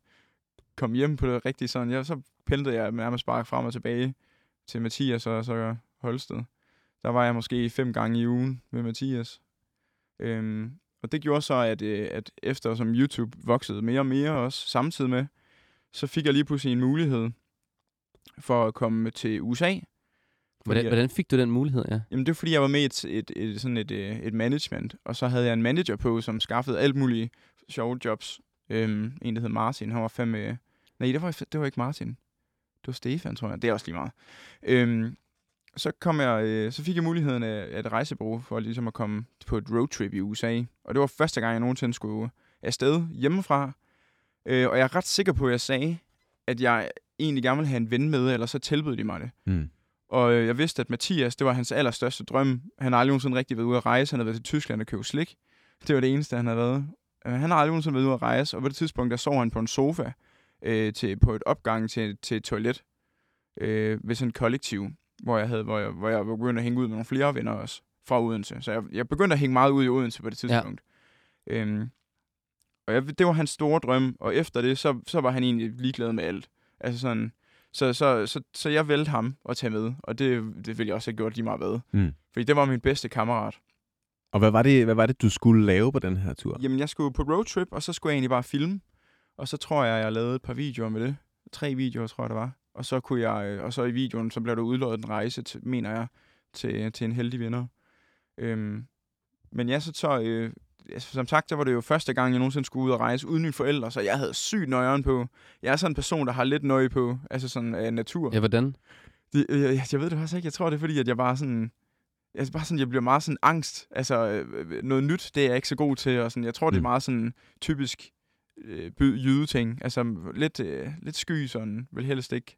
kom hjem på det rigtige sådan. Jeg, så pendlede jeg nærmest bare frem og tilbage til Mathias og så Holsted. Der var jeg måske fem gange i ugen med Mathias. Øhm, og det gjorde så, at, øh, at efter som YouTube voksede mere og mere også samtidig med, så fik jeg lige pludselig en mulighed for at komme til USA. Hvordan, hvordan fik du den mulighed, ja? Jamen, det var fordi, jeg var med i et, et, et, sådan et, øh, et management, og så havde jeg en manager på, som skaffede alt muligt sjove jobs. Øhm, en, der hed Martin, han var fandme... Nej, det var, det var ikke Martin. Det var Stefan, tror jeg. Det er også lige meget. Øhm, så, kom jeg, øh, så fik jeg muligheden af, af et rejsebureau for ligesom at komme på et roadtrip i USA. Og det var første gang, jeg nogensinde skulle afsted hjemmefra. Øh, og jeg er ret sikker på, at jeg sagde, at jeg egentlig gerne ville have en ven med, eller så tilbød de mig det. Mm. Og øh, jeg vidste, at Mathias, det var hans allerstørste drøm. Han har aldrig nogensinde rigtig været ude at rejse. Han har været til Tyskland og købe slik. Det var det eneste, han havde været. Øh, Han har aldrig nogensinde været ude at rejse, og på det tidspunkt, der sov han på en sofa øh, til, på et opgang til, til et toilet øh, ved sådan et kollektiv, hvor jeg, havde, hvor, jeg, hvor jeg var begyndt at hænge ud med nogle flere venner også fra Odense. Så jeg, jeg begyndte at hænge meget ud i Odense på det tidspunkt. Ja. Øhm, og jeg, det var hans store drøm, og efter det, så, så var han egentlig ligeglad med alt. Altså sådan, så, så, så, så jeg valgte ham at tage med, og det, det ville jeg også have gjort lige meget ved. Mm. Fordi det var min bedste kammerat. Og hvad var, det, hvad var det, du skulle lave på den her tur? Jamen, jeg skulle på roadtrip, og så skulle jeg egentlig bare filme. Og så tror jeg, jeg lavede et par videoer med det. Tre videoer, tror jeg, det var. Og så, kunne jeg, øh, og så i videoen, så blev der udlået en rejse, til, mener jeg, til, til en heldig vinder. Øhm, men ja, så, så øh, som sagt, så var det jo første gang, jeg nogensinde skulle ud og rejse uden mine forældre, så jeg havde sygt nøjeren på. Jeg er sådan en person, der har lidt nøje på, altså sådan af natur. Ja, hvordan? Det, øh, jeg, jeg ved det faktisk ikke. Jeg tror, det er fordi, at jeg bare sådan... Jeg, bare sådan, jeg bliver meget sådan angst. Altså, øh, noget nyt, det er jeg ikke så god til. Og sådan, jeg tror, det er Mm. meget sådan typisk øh, jydeting. Altså, lidt, øh, lidt sky sådan. Vil helst ikke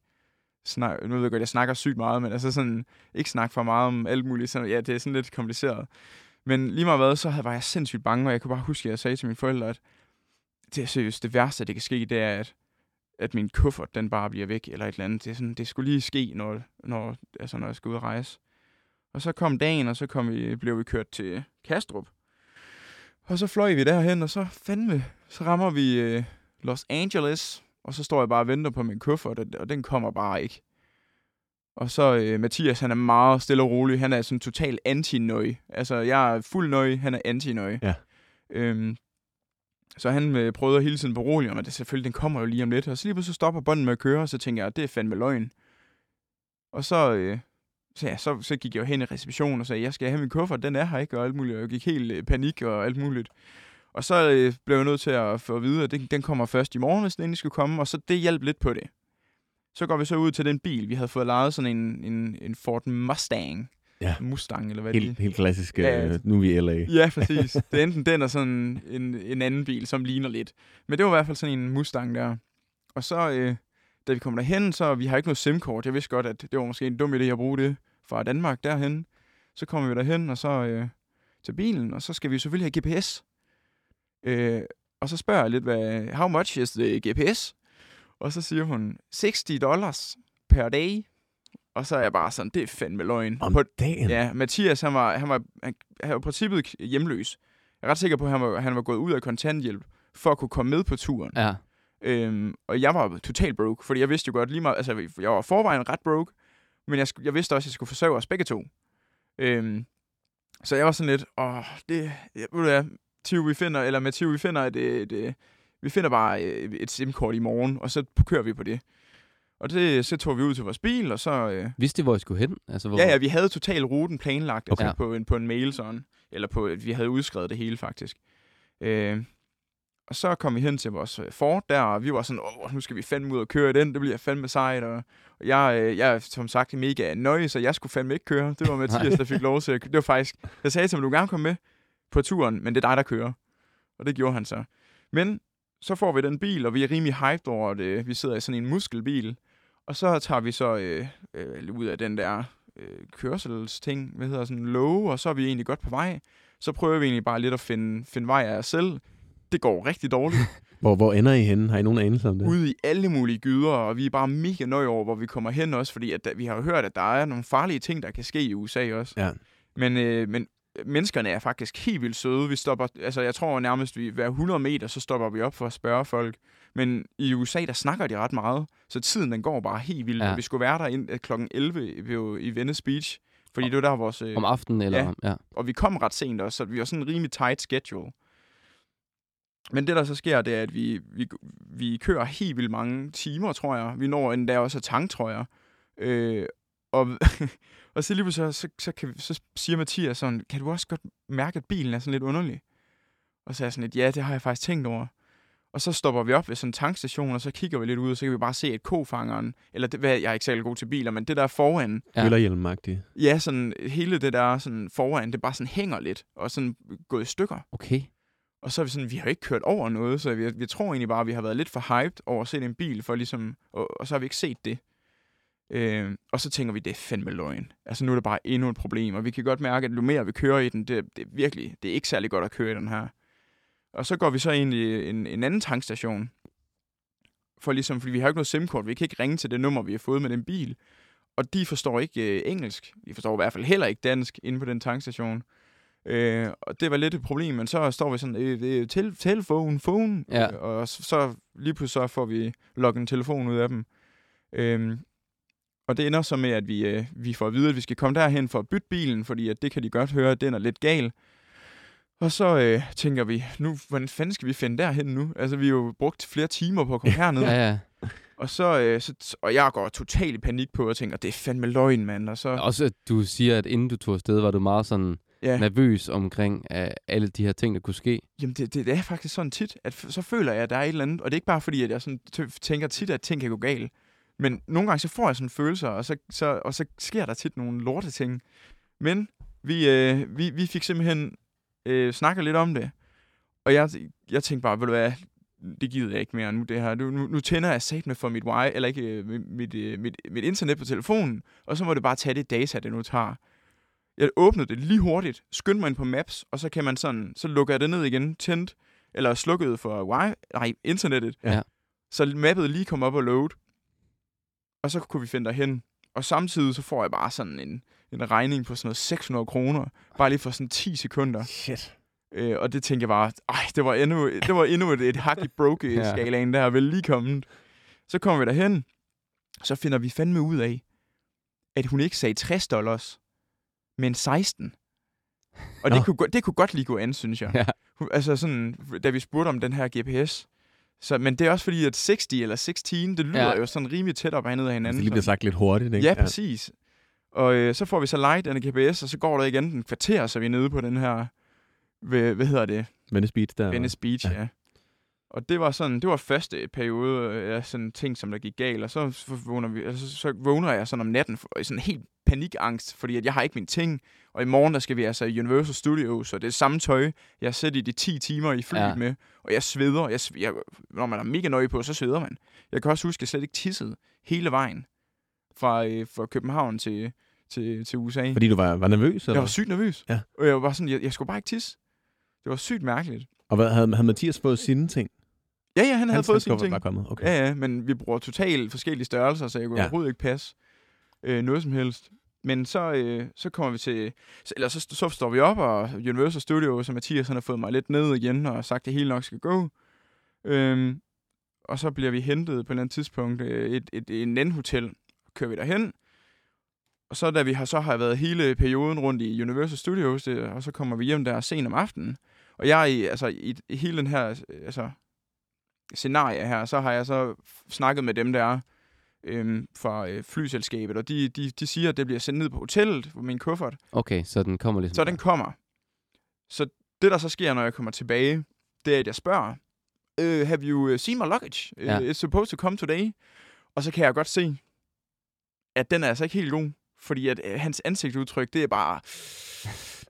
snak, nu ved jeg godt, jeg snakker sygt meget, men altså sådan, ikke snakke for meget om alt muligt. Så, ja, det er sådan lidt kompliceret. Men lige meget hvad, så havde- var jeg sindssygt bange, og jeg kunne bare huske, at jeg sagde til mine forældre, at det er seriøst, det værste, det kan ske, det er, at at min kuffert, den bare bliver væk, eller et eller andet. Det, er sådan, det skulle lige ske, når, når, altså, når jeg skal ud og rejse. Og så kom dagen, og så kom vi, blev vi kørt til Kastrup. Og så fløj vi derhen, og så fandme, så rammer vi øh, Los Angeles, og så står jeg bare og venter på min kuffert, og den kommer bare ikke. Og så øh, Mathias, han er meget stille og rolig. Han er sådan total anti-nøj. Altså, jeg er fuld nøj, han er anti-nøj. Ja. Øhm, så han øh, prøvede hele tiden berolige om, at det selvfølgelig, den kommer jo lige om lidt. Og så lige pludselig stopper bånden med at køre, og så tænker jeg, det er fandme løgn. Og så, øh, så, ja, så, så gik jeg jo hen i receptionen og sagde, jeg skal have min kuffert, den er her ikke, og alt muligt. Og jeg gik helt øh, panik og alt muligt. Og så øh, blev jeg nødt til at få at vide, at den, den kommer først i morgen, hvis den endelig skulle komme, og så det hjalp lidt på det. Så går vi så ud til den bil, vi havde fået lejet sådan en, en, en Ford Mustang. Ja. Mustang, eller hvad Helt, det helt klassisk, Ja, øh, nu er vi i LA. Ja, præcis. Det er enten den og sådan en, en anden bil, som ligner lidt. Men det var i hvert fald sådan en Mustang der. Og så, øh, da vi kom derhen, så vi har ikke noget SIM-kort. Jeg vidste godt, at det var måske en dum idé at bruge det fra Danmark derhen. Så kommer vi derhen, og så øh, til bilen, og så skal vi selvfølgelig have GPS. Øh, og så spørger jeg lidt, hvad, how much is the GPS? Og så siger hun, 60 dollars per day. Og så er jeg bare sådan, det er fandme løgn. Om På, dagen? Ja, Mathias, han var, han var, han, han var i princippet hjemløs. Jeg er ret sikker på, at han var, han var gået ud af kontanthjælp for at kunne komme med på turen. Ja. Øhm, og jeg var totalt broke, fordi jeg vidste jo godt lige meget, altså jeg var forvejen ret broke, men jeg, jeg vidste også, at jeg skulle forsørge os begge to. Øhm, så jeg var sådan lidt, åh, det, ved du hvad, Tiv, vi finder, eller Mathio, vi finder et, et, et, vi finder bare et, et SIM-kort i morgen, og så kører vi på det. Og det, så tog vi ud til vores bil, og så, øh, Vidste I, hvor I skulle hen? Altså, hvor... Ja, ja, vi havde total ruten planlagt okay. Okay. altså på, en, på en mail sådan. Eller på, vi havde udskrevet det hele faktisk. Øh, og så kom vi hen til vores øh, Ford der, og vi var sådan, åh, nu skal vi fandme ud og køre den, det bliver fandme sejt. Og, og jeg, øh, jeg er som sagt mega nøje, så jeg skulle fandme ikke køre. Det var Mathias, der fik lov til at. Det var faktisk, jeg sagde til ham, du gerne komme med på turen, men det er dig, der kører. Og det gjorde han så. Men så får vi den bil, og vi er rimelig hyped over det. Vi sidder i sådan en muskelbil, og så tager vi så øh, øh, ud af den der øh, kørselsting, hvad hedder sådan, love, og så er vi egentlig godt på vej. Så prøver vi egentlig bare lidt at finde, finde vej af os selv. Det går rigtig dårligt. Hvor, hvor ender I henne? Har I nogen anelse om det? Ude i alle mulige gyder, og vi er bare mega nøje over, hvor vi kommer hen også, fordi at, der- vi har hørt, at der er nogle farlige ting, der kan ske i USA også. Ja. Men, øh, men menneskerne er faktisk helt vildt søde. Vi stopper, altså jeg tror nærmest, vi hver 100 meter, så stopper vi op for at spørge folk. Men i USA, der snakker de ret meget, så tiden den går bare helt vildt. Ja. Vi skulle være der ind kl. 11 ved- i Venice Beach, fordi det var der vores... Øh, Om aftenen, eller? Ja. ja. og vi kom ret sent også, så vi var sådan en rimelig tight schedule. Men det, der så sker, det er, at vi, vi, vi kører helt vildt mange timer, tror jeg. Vi når endda også at tank, tror jeg. Øh, og, og så lige pludselig, så, så, kan vi, så siger Mathias sådan, kan du også godt mærke, at bilen er sådan lidt underlig? Og så er jeg sådan lidt, ja, det har jeg faktisk tænkt over. Og så stopper vi op ved sådan en tankstation, og så kigger vi lidt ud, og så kan vi bare se, at kofangeren, eller det, hvad, jeg er ikke særlig god til biler, men det der foran, Ja. Møllerhjelm-agtigt. Ja, sådan hele det der sådan foran, det bare sådan hænger lidt, og sådan gået i stykker. Okay. Og så er vi sådan, vi har ikke kørt over noget, så vi, vi tror egentlig bare, at vi har været lidt for hyped over at se en bil, for ligesom, og, og så har vi ikke set det. Øh, og så tænker vi, det er fandme løgn. Altså nu er det bare endnu et problem, og vi kan godt mærke, at jo mere vi kører i den, det, det er virkelig, det er ikke særlig godt at køre i den her. Og så går vi så ind i en, en anden tankstation, for ligesom, fordi vi har ikke noget SIM-kort, vi kan ikke ringe til det nummer, vi har fået med den bil. Og de forstår ikke øh, engelsk. De forstår i hvert fald heller ikke dansk inde på den tankstation. Øh, og det var lidt et problem, men så står vi sådan, øh, øh, tel- telefon, phone, Ja. øh, og så, så lige pludselig så får vi logget en telefon ud af dem. Øh, og det ender så med, at vi, øh, vi får at vide, at vi skal komme derhen for at bytte bilen, fordi at det kan de godt høre, at den er lidt gal. Og så øh, tænker vi, nu, hvordan fanden skal vi finde derhen nu? Altså, vi har jo brugt flere timer på at komme herned. Ja, ja. Og, så, øh, så, og jeg går totalt i panik på og tænker, det er fandme løgn, mand. Og så, Også at du siger, at inden du tog afsted, var du meget sådan ja, nervøs omkring uh, alle de her ting, der kunne ske. jamen det, det, det, er faktisk sådan tit, at så føler jeg, at der er et eller andet. Og det er ikke bare fordi, at jeg sådan tænker tit, at ting kan gå galt. Men nogle gange så får jeg sådan følelser, og så, så, og så sker der tit nogle lorte ting. Men vi, øh, vi, vi fik simpelthen øh, snakket lidt om det. Og jeg, jeg tænkte bare, ved du hvad, det gider jeg ikke mere nu, det her. Nu, nu, nu tænder jeg sat med for mit wi eller ikke øh, mit, mit, øh, mit, mit internet på telefonen, og så må det bare tage det data, det nu tager. Jeg åbnede det lige hurtigt, skyndte mig ind på Maps, og så kan man sådan, så lukker jeg det ned igen, tændt, eller slukket for wi nej, internettet. Ja. Så mappet lige kom op og load, og så kunne vi finde derhen. Og samtidig så får jeg bare sådan en, en regning på sådan noget 600 kroner, bare lige for sådan 10 sekunder. Shit. Øh, og det tænker jeg bare, ej, det var endnu, det var endnu et, et hak i broke-skalaen, der er vel lige kommet. Så kommer vi derhen, så finder vi fandme ud af, at hun ikke sagde 60 dollars, men 16. Og det kunne, det kunne godt lige gå an, synes jeg. Ja. Hun- Altså sådan, da vi spurgte om den her GPS. Så, men det er også fordi, at 60 eller 16, det lyder Ja. jo sådan rimelig tæt op ad ned af Det hinanden. lige bliver sagt lidt hurtigt, ikke? Ja, præcis. Og øh, så får vi så light den GPS, og så går der igen en kvarter, så vi er nede på den her, hvad, hvad hedder det? Venice Beach der. Venice Beach, Ja. ja. Og det var sådan, det var første periode af sådan ting, som der gik galt, og så, vågner, vi, altså, så vågner jeg sådan om natten for, i sådan helt panikangst, fordi at jeg har ikke mine ting, og i morgen der skal vi altså i Universal Studios, og det er samme tøj, jeg har siddet i de 10 timer i flyet Ja. med, og jeg sveder, jeg, jeg, når man er mega nøje på, så sveder man. Jeg kan også huske, at jeg slet ikke tissede hele vejen fra, øh, fra København til, til, til USA. Fordi du var, var nervøs? Eller? Jeg var sygt nervøs, Ja. og jeg var bare sådan, jeg, jeg skulle bare ikke tisse. Det var sygt mærkeligt. Og hvad, havde, havde Mathias fået sine ting? Ja, ja, han havde Hans fået sine ting. var kommet. Okay. Ja, ja, men vi bruger totalt forskellige størrelser, så jeg kunne ja. overhovedet ikke passe øh, noget som helst. Men så, øh, så kommer vi til... Eller så, så står vi op, og Universal Studios, og Mathias han har fået mig lidt ned igen, og sagt, at det hele nok skal gå. Øhm, og så bliver vi hentet på et eller andet tidspunkt øh, et, et, et, andet hotel. Kører vi derhen. Og så da vi har, så har været hele perioden rundt i Universal Studios, det, og så kommer vi hjem der sent om aftenen. Og jeg i, altså, i, i hele den her altså, scenarie her, så har jeg så snakket med dem, der er øhm, fra øh, flyselskabet, og de, de, de siger, at det bliver sendt ned på hotellet på min kuffert. Okay, så den kommer ligesom... Så den kommer. Så det, der så sker, når jeg kommer tilbage, det er, at jeg spørger, uh, have you øh, seen my luggage? Uh, Ja. It's supposed to come today. Og så kan jeg godt se, at den er altså ikke helt god. Fordi at øh, hans ansigtsudtryk, det er bare...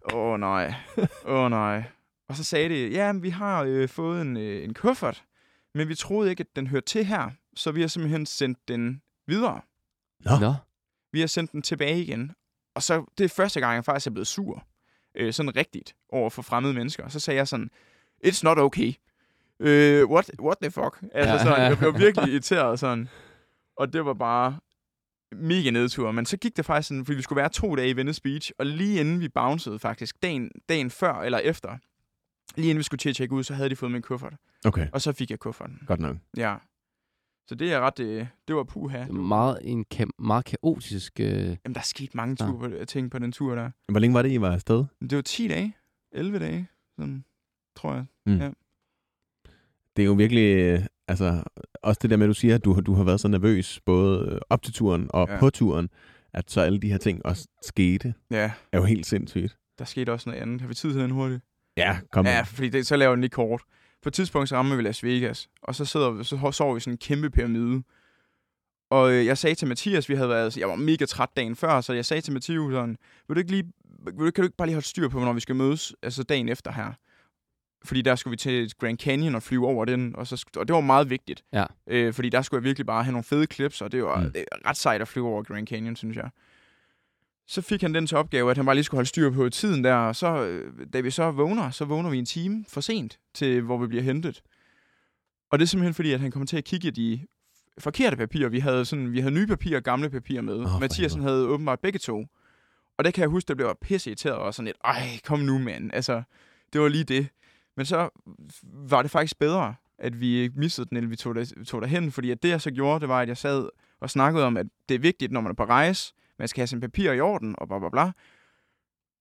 Åh oh, nej. Åh oh, nej. Og så sagde det, ja, vi har øh, fået en, øh, en kuffert, men vi troede ikke, at den hørte til her. Så vi har simpelthen sendt den videre. Nå. Nå, Vi har sendt den tilbage igen. og så, det er første gang, jeg faktisk er blevet sur. Øh, sådan rigtigt over for fremmede mennesker. Og så sagde jeg sådan, it's not okay. Øh, what, what the fuck? Altså Ja. sådan, jeg blev virkelig irriteret sådan. Og det var bare mega nedtur. Men så gik det faktisk sådan, fordi vi skulle være to dage i Venice Beach, og lige inden vi bouncede faktisk, dagen, dagen før eller efter, lige inden vi skulle til at tjekke ud, så havde de fået min kuffert. Okay, Og så fik jeg kufferten. godt nok. Ja. Så det er ret, øh, det var puha. Det er meget, en ka- meget kaotisk... Øh, Jamen, der er sket mange Ja. tur på, ting på den tur der. Hvor længe var det, I var afsted? Det var 10 dage. 11 dage. Sådan, tror jeg. Mm. Ja. Det er jo virkelig, øh, altså, også det der med, at du siger, at du, du har været så nervøs, både øh, op til turen og Ja. på turen, at så alle de her ting også skete, Ja, er jo helt sindssygt. der skete også noget andet. Har vi tid til den hurtigt? Ja, kom Ja, ja. fordi det, så laver den lige kort. På et tidspunkt så rammer vi Las Vegas, og så, sidder, vi- så sover vi i sådan en kæmpe pyramide. Og øh, jeg sagde til Mathias, vi havde været, jeg var mega træt dagen før, så jeg sagde til Mathias sådan, vil du ikke lige, vil du, kan du ikke bare lige holde styr på, hvornår vi skal mødes, altså dagen efter her? Fordi der skulle vi til Grand Canyon og flyve over den, og, så, og det var meget vigtigt. Ja. Øh, fordi der skulle jeg virkelig bare have nogle fede clips, og det var Mm. det ret sejt at flyve over Grand Canyon, synes jeg. Så fik han den til opgave, at han bare lige skulle holde styr på tiden der, og så, øh, da vi så vågner, så vågner vi en time for sent til, hvor vi bliver hentet. Og det er simpelthen fordi, at han kommer til at kigge i de forkerte papirer. Vi havde, sådan, vi havde nye papirer og gamle papirer med. Oh, Mathiasen havde åbenbart begge to. Og det kan jeg huske, der blev jeg pisse irriteret og sådan lidt, ej, kom nu, mand. Altså, det var lige det. Men så var det faktisk bedre, at vi ikke missede den, eller vi tog, der, tog derhen. Fordi at det, jeg så gjorde, det var, at jeg sad og snakkede om, at det er vigtigt, når man er på rejse, man skal have sine papirer i orden, og bla bla bla.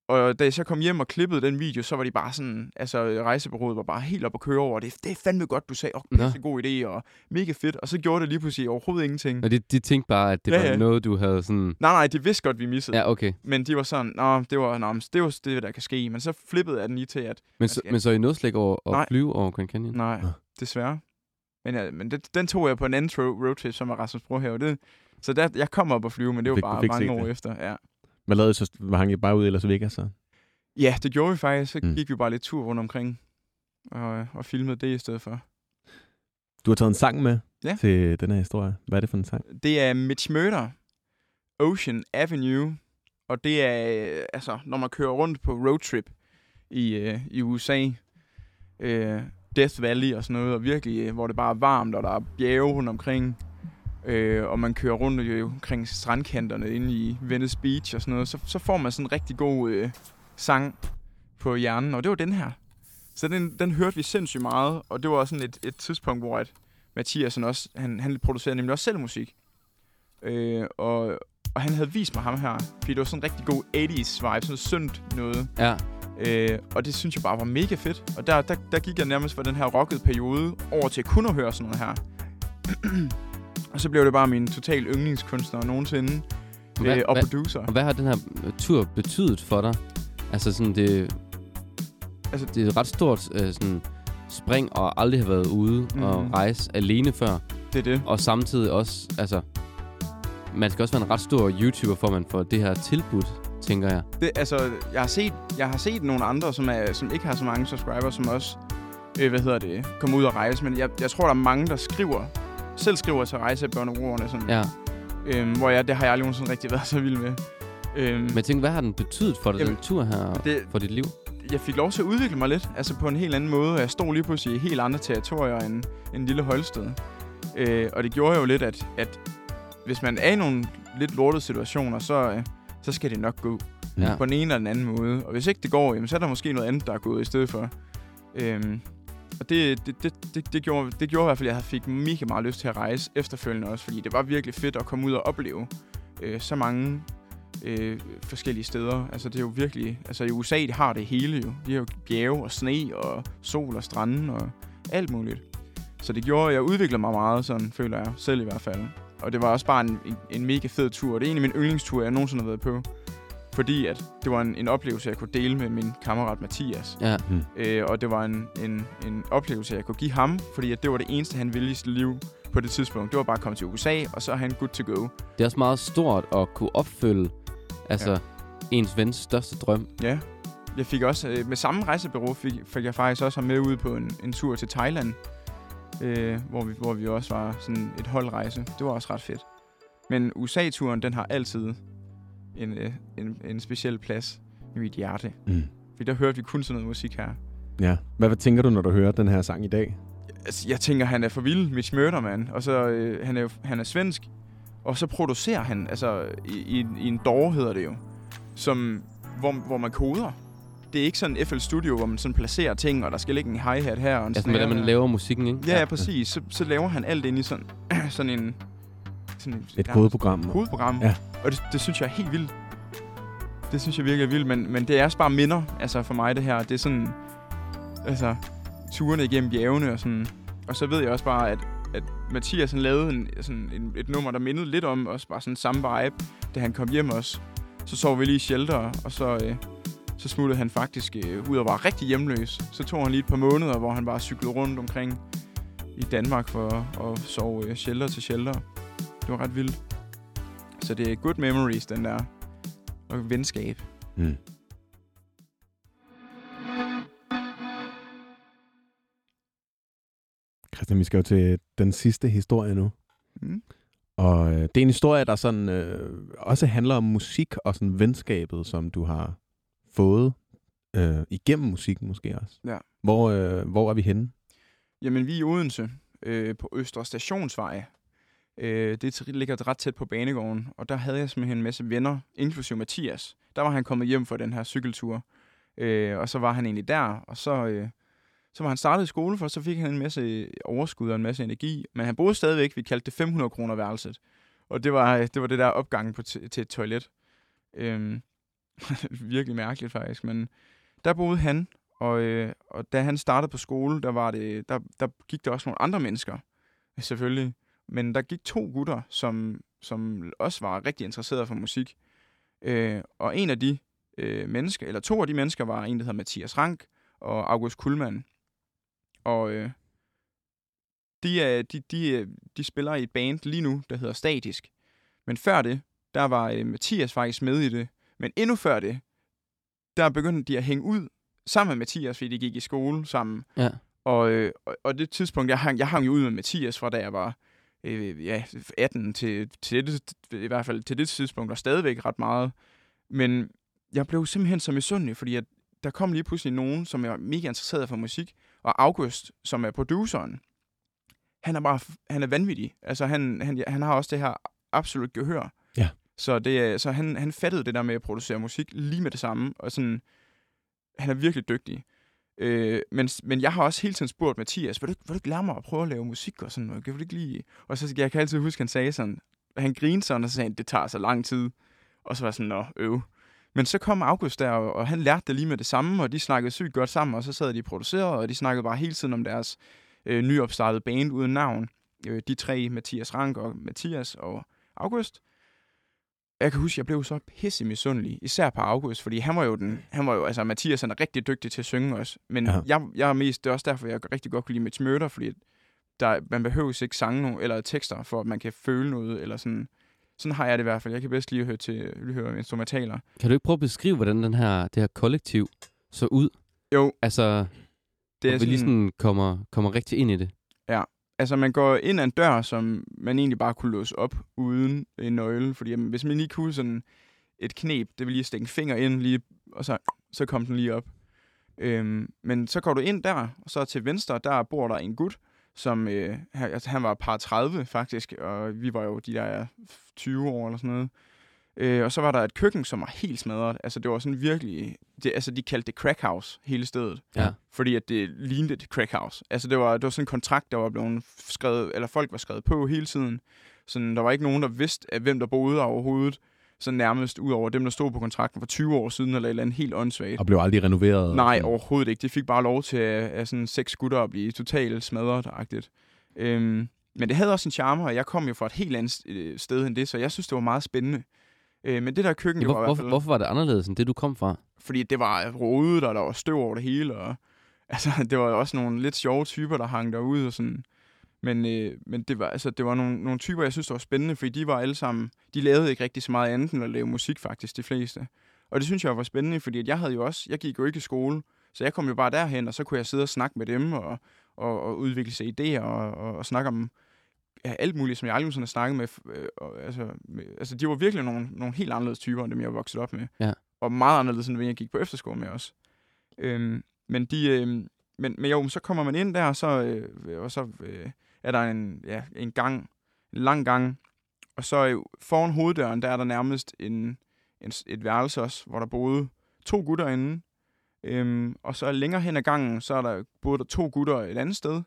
Og da jeg så kom hjem og klippede den video, så var de bare sådan, altså rejsebureauet var bare helt op at køre over. Det, det er fandme godt, du sagde, åh, Nå. pisse god idé, og mega fedt. Og så gjorde det lige pludselig overhovedet ingenting. og de, de tænkte bare, at det Ja, var ja. noget, du havde sådan... Nej, nej, de vidste godt, vi missede. Ja, okay. Men de var sådan, nå, det var, nå, det var det, der kan ske. Men så flippede jeg den lige til, at Men, så, skal- men så I nåede slet ikke over at Nej. flyve over Grand Canyon? nej, desværre. Men, ja, men det, den tog jeg på en anden roadtrip, som var Rasmus Brohave. Det, så der, jeg kom op og flyve, men det var fik- bare mange år det. efter. Ja. Hvad lavede I så? Hang I bare ud i Las Vegas så? ja, det gjorde vi faktisk. Så Mm. gik vi bare lidt tur rundt omkring og, og filmede det i stedet for. Du har taget en sang med Ja. til den her historie. Hvad er det for en sang? Det er Mitch Murder, Ocean Avenue, og det er, øh, altså, når man kører rundt på roadtrip i, øh, i USA, øh, Death Valley og sådan noget, og virkelig, øh, hvor det bare er varmt, og der er bjerge rundt omkring, øh, og man kører rundt øh, omkring strandkanterne inde i Venice Beach og sådan noget, så, så får man sådan en rigtig god øh, sang på hjernen, og det var den her. Så den, den hørte vi sindssygt meget, og det var sådan et, et tidspunkt, hvor at Mathiasen også, han, han producerede nemlig også selv musik. Øh, og, og han havde vist mig ham her, fordi det var sådan en rigtig god 80's vibe, sådan syndt noget. Ja. Øh, og det synes jeg bare var mega fedt. Og der, der, der gik jeg nærmest fra den her rockede periode over til kun at høre sådan noget her. Og så blev det bare min total yndlingskunstner nogensinde. Hvad- øh, og hvad- producer. Og hvad har den her øh, tur betydet for dig? Altså sådan, det, Altså- det er et ret stort øh, sådan, spring og aldrig have været ude mm. og rejse alene før. Det er det. Og samtidig også, altså, man skal også være en ret stor YouTuber, for man får det her tilbud, tænker jeg. det altså, jeg har set, jeg har set nogle andre, som, er, som ikke har så mange subscribers, som også, øh, hvad hedder det, kommer ud og rejse. Men jeg, jeg tror, der er mange, der skriver, selv skriver til rejsebørneordene, sådan, Ja. øhm, hvor jeg, det har jeg aldrig nogensinde rigtig været så vild med. Øhm, Men tænker, hvad har den betydet for dig, Jamen, den tur her, det- for dit liv? jeg fik lov til at udvikle mig lidt, altså på en helt anden måde. Jeg stod lige pludselig i helt andre territorier end en lille Holsted. Øh, og det gjorde jo lidt, at, at hvis man er i nogle lidt lortede situationer, så, øh, så skal det nok gå Ja. på den ene eller den anden måde. Og hvis ikke det går, jamen, så er der måske noget andet, der er gået i stedet for. Øhm, og det, det, det, det, det, gjorde, det gjorde i hvert fald, at jeg fik mega meget lyst til at rejse efterfølgende også, fordi det var virkelig fedt at komme ud og opleve øh, så mange øh, forskellige steder. Altså det er jo virkelig, altså i USA, de har det hele jo. De har jo bjerge og sne og sol og strande og alt muligt. Så det gjorde, at jeg udviklede mig meget, sådan føler jeg selv i hvert fald. Og det var også bare en, en, en mega fed tur. Det er en af mine yndlingsture, jeg nogensinde har været på. Fordi at det var en, en oplevelse, jeg kunne dele med min kammerat Mathias. Ja. Øh, og det var en, en, en oplevelse, jeg kunne give ham, fordi at det var det eneste, han ville i sit liv på det tidspunkt. Det var bare at komme til USA, og så er han good to go. Det er også meget stort at kunne opfylde altså, Ja. ja. ens vens største drøm. Ja. Jeg fik også, øh, med samme rejsebureau, fik, fik jeg faktisk også ham med ud på en, en tur til Thailand, øh, hvor, vi, hvor vi også var sådan et holdrejse. Det var også ret fedt. Men USA-turen, den har altid en, øh, en, en speciel plads i mit hjerte. Mm. Fordi der hørte vi kun sådan noget musik her. Ja. Hvad, hvad tænker du, når du hører den her sang i dag? Altså, jeg tænker, han er for vild, Mitch Murderman. Og så, øh, han, er, jo- han er svensk. Og så producerer han, altså, i, i, i en DAW hedder det jo, som, hvor, hvor man koder. Det er ikke sådan FL Studio, hvor man sådan placerer ting, og der skal ligge en hi-hat her og en Altså, snare hvordan man laver musikken, ikke? Ja, ja, præcis. Så, så laver han alt ind i sådan, sådan en... Sådan Et kodeprogram. kodeprogram. Ja. Og det, det synes jeg er helt vildt. Det synes jeg virkelig er vildt, men, men det er også bare minder, altså for mig det her. Det er sådan, altså, turene igennem bjergene og sådan. Og så ved jeg også bare, at, at Mathias han lavede en, sådan en, et nummer, der mindede lidt om også bare sådan samme vibe, da han kom hjem også. Så sov vi lige i shelter, og så, øh, så smuttede han faktisk øh, ud og var rigtig hjemløs. Så tog han lige et par måneder, hvor han bare cyklede rundt omkring i Danmark for at sove øh, shelter til shelter. Det var ret vildt. Så det er good memories, den der. Og venskab. Mm. Christian, vi skal jo til den sidste historie nu. Mm. Og øh, det er en historie, der sådan øh, også handler om musik og sådan venskabet, som du har fået øh, igennem musikken måske også. Ja. Hvor, øh, hvor er vi henne? Jamen, vi er i Odense øh, på Østre Stationsvej. Øh, det ligger ret tæt på banegården, og der havde jeg simpelthen en masse venner, inklusive Mathias. Der var han kommet hjem for den her cykeltur, øh, og så var han egentlig der, og så, øh, så var han startet i skole, for så fik han en masse overskud og en masse energi, men han boede stadigvæk, vi kaldte det 500 kroner værelset, og det var det, var det der opgang på t- til et toilet. Øh, virkelig mærkeligt faktisk, men der boede han, og, øh, og da han startede på skole, der, var det, der, der gik der også nogle andre mennesker, selvfølgelig. Men der gik to gutter, som, som også var rigtig interesserede for musik. Øh, og en af de øh, mennesker, eller to af de mennesker, var en, der hedder Mathias Rank og August Kuhlmann. Og øh, de, er, de, de, er- de spiller i et band lige nu, der hedder Statisk. Men før det, der var øh, Mathias faktisk med i det. Men endnu før det, der begyndte de at hænge ud sammen med Mathias, fordi de gik i skole sammen. Ja. Og, øh, og, og det tidspunkt, jeg hang, jeg hang jo ud med Mathias fra da jeg var øh, ja, 18 til, til det, i hvert fald til det tidspunkt, og stadigvæk ret meget. Men jeg blev simpelthen så misundelig, fordi at der kom lige pludselig nogen, som er mega interesseret for musik, og August, som er produceren, han er bare, han er vanvittig. Altså, han, han, han har også det her absolut gehør. Ja. Så, det, er- så han, han fattede det der med at producere musik lige med det samme, og sådan, han er virkelig dygtig. Øh, men, men jeg har også hele tiden spurgt Mathias, vil du, vil du ikke lære mig at prøve at lave musik og sådan noget? Vil du ikke lige... Og så jeg kan altid huske, han sagde sådan, han grinede sådan, og så sagde han, det tager så lang tid. Og så var jeg sådan, nå, øv. Men så kom August der, og, og han lærte det lige med det samme, og de snakkede sygt godt sammen, og så sad de og producerede, og de snakkede bare hele tiden om deres øh, nyopstartede band uden navn. Øh, de tre, Mathias Rank og Mathias og August. Jeg kan huske, jeg blev så pisse misundelig, især på August, fordi han var jo den, han var jo, altså Mathias han er rigtig dygtig til at synge også, men Ja. ja. jeg, jeg er mest, det er også derfor, jeg rigtig godt kunne lide Mitch Murder, fordi der, man behøver ikke sange no, eller tekster, for at man kan føle noget, eller sådan. Sådan har jeg det i hvert fald. Jeg kan bedst lige høre, til, lige høre instrumentaler. Kan du ikke prøve at beskrive, hvordan den her, det her kollektiv så ud? Jo, Altså, det er er vi lige sådan kommer, kommer rigtig ind i det. Altså, man går ind ad en dør, som man egentlig bare kunne låse op uden en nøgle. Fordi jamen, hvis man lige kunne sådan et knep, det vil lige stikke en finger ind, lige, og så, så kom den lige op. Øhm, men så går du ind der, og så til venstre, der bor der en gut, som øh, han, altså, han var par 30 faktisk, og vi var jo de der 20 år eller sådan noget. Øh, og så var der et køkken, som var helt smadret. Altså, det var sådan virkelig... Det, altså, de kaldte det crack house, hele stedet Ja. fordi at det lignede et crack house. Altså det var, det var sådan en kontrakt, der var blevet skrevet, eller folk var skrevet på hele tiden. Sådan, der var ikke nogen, der vidste, at hvem der boede der overhovedet. Så nærmest ud over dem, der stod på kontrakten for 20 år siden, eller et eller andet helt åndssvagt. Og blev aldrig renoveret? Nej, overhovedet ikke. De fik bare lov til at, at sådan seks gutter at blive totalt smadret-agtigt. Øhm, men det havde også en charme, og jeg kom jo fra et helt andet øh, sted end det, så jeg synes, det var meget spændende. Øh, men det der køkken, Ja, var hvor, hvert hvorfor, hvorfor var det anderledes end det, du kom fra? fordi det var rodet, og der var støv over det hele, og altså, det var også nogle lidt sjove typer, der hang derude, og sådan. Men, øh, men det var, altså, det var nogle, nogle typer, jeg synes, der var spændende, fordi de var alle sammen, de lavede ikke rigtig så meget andet end at lave musik faktisk, de fleste. Og det synes jeg var spændende, fordi at jeg havde jo også, jeg gik jo ikke i skole, så jeg kom jo bare derhen, og så kunne jeg sidde og snakke med dem, og, og, og udvikle sig idéer, og, og, og snakke om ja, alt muligt, som jeg aldrig har snakket med. Øh, og, altså, med, altså, de var virkelig nogle, nogle helt anderledes typer, end dem, jeg var vokset op med. Ja. Og meget anderledes, end dem, jeg gik på efterskole med også. Øhm, men de... Øh, men, men jo, så kommer man ind der, og så, øh, og så øh, er der en, ja, en gang, en lang gang, og så øh, foran hoveddøren, der er der nærmest en, en, et værelse også, hvor der boede to gutter inde. Øhm, og så længere hen ad gangen, så er der boede der to gutter et andet sted.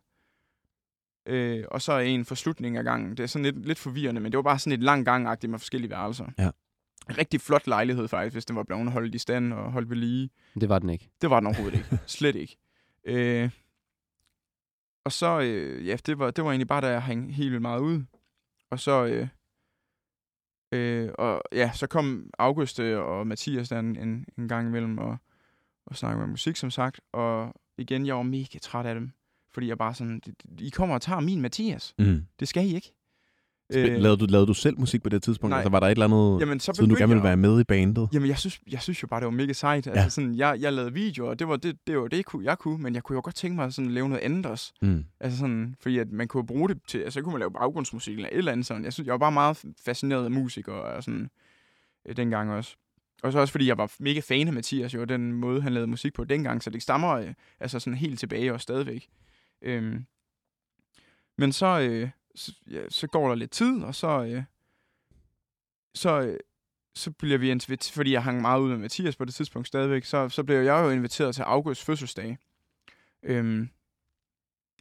Øh, og så er en for slutningen af gangen. Det er sådan lidt, lidt forvirrende, men det var bare sådan et lang gang med forskellige værelser. Ja. Rigtig flot lejlighed faktisk, hvis den var blevet holdt i stand og holdt ved lige. Det var den ikke. Det var den overhovedet ikke. Slet ikke. Øh, og så, øh, ja, det var, det var egentlig bare, da jeg hang helt vildt meget ud. Og så, øh, øh, og ja, så kom August og Mathias der en, en, en gang imellem og, og snakkede med musik, som sagt. Og igen, jeg var mega træt af dem. Fordi jeg bare sådan, I kommer og tager min Mathias. Mm. Det skal I ikke. Øh, lavede, du, lavede du selv musik på det tidspunkt? Nej. Altså var der et eller andet, Jamen, så siden du gerne ville jeg- være med i bandet? Jamen, jeg synes, jeg synes jo bare, det var mega sejt. Altså, Ja. sådan, jeg, jeg lavede videoer, og det var det, det, var det kunne, jeg kunne, men jeg kunne jo godt tænke mig at sådan, lave noget andet også. Mm. Altså sådan, fordi at man kunne bruge det til, altså så kunne man lave baggrundsmusik eller et eller andet sådan. Jeg synes, jeg var bare meget fascineret af musik og, sådan, øh, dengang også. Og så også fordi jeg var mega fan af Mathias, jo, den måde, han lavede musik på dengang, så det stammer øh, altså sådan helt tilbage og stadigvæk. Øhm, men så, øh, så, ja, så går der lidt tid, og så, øh, så, øh, så bliver vi inviteret, fordi jeg hang meget ud med Mathias på det tidspunkt stadigvæk, så, så blev jeg jo inviteret til Augusts fødselsdag. Øhm,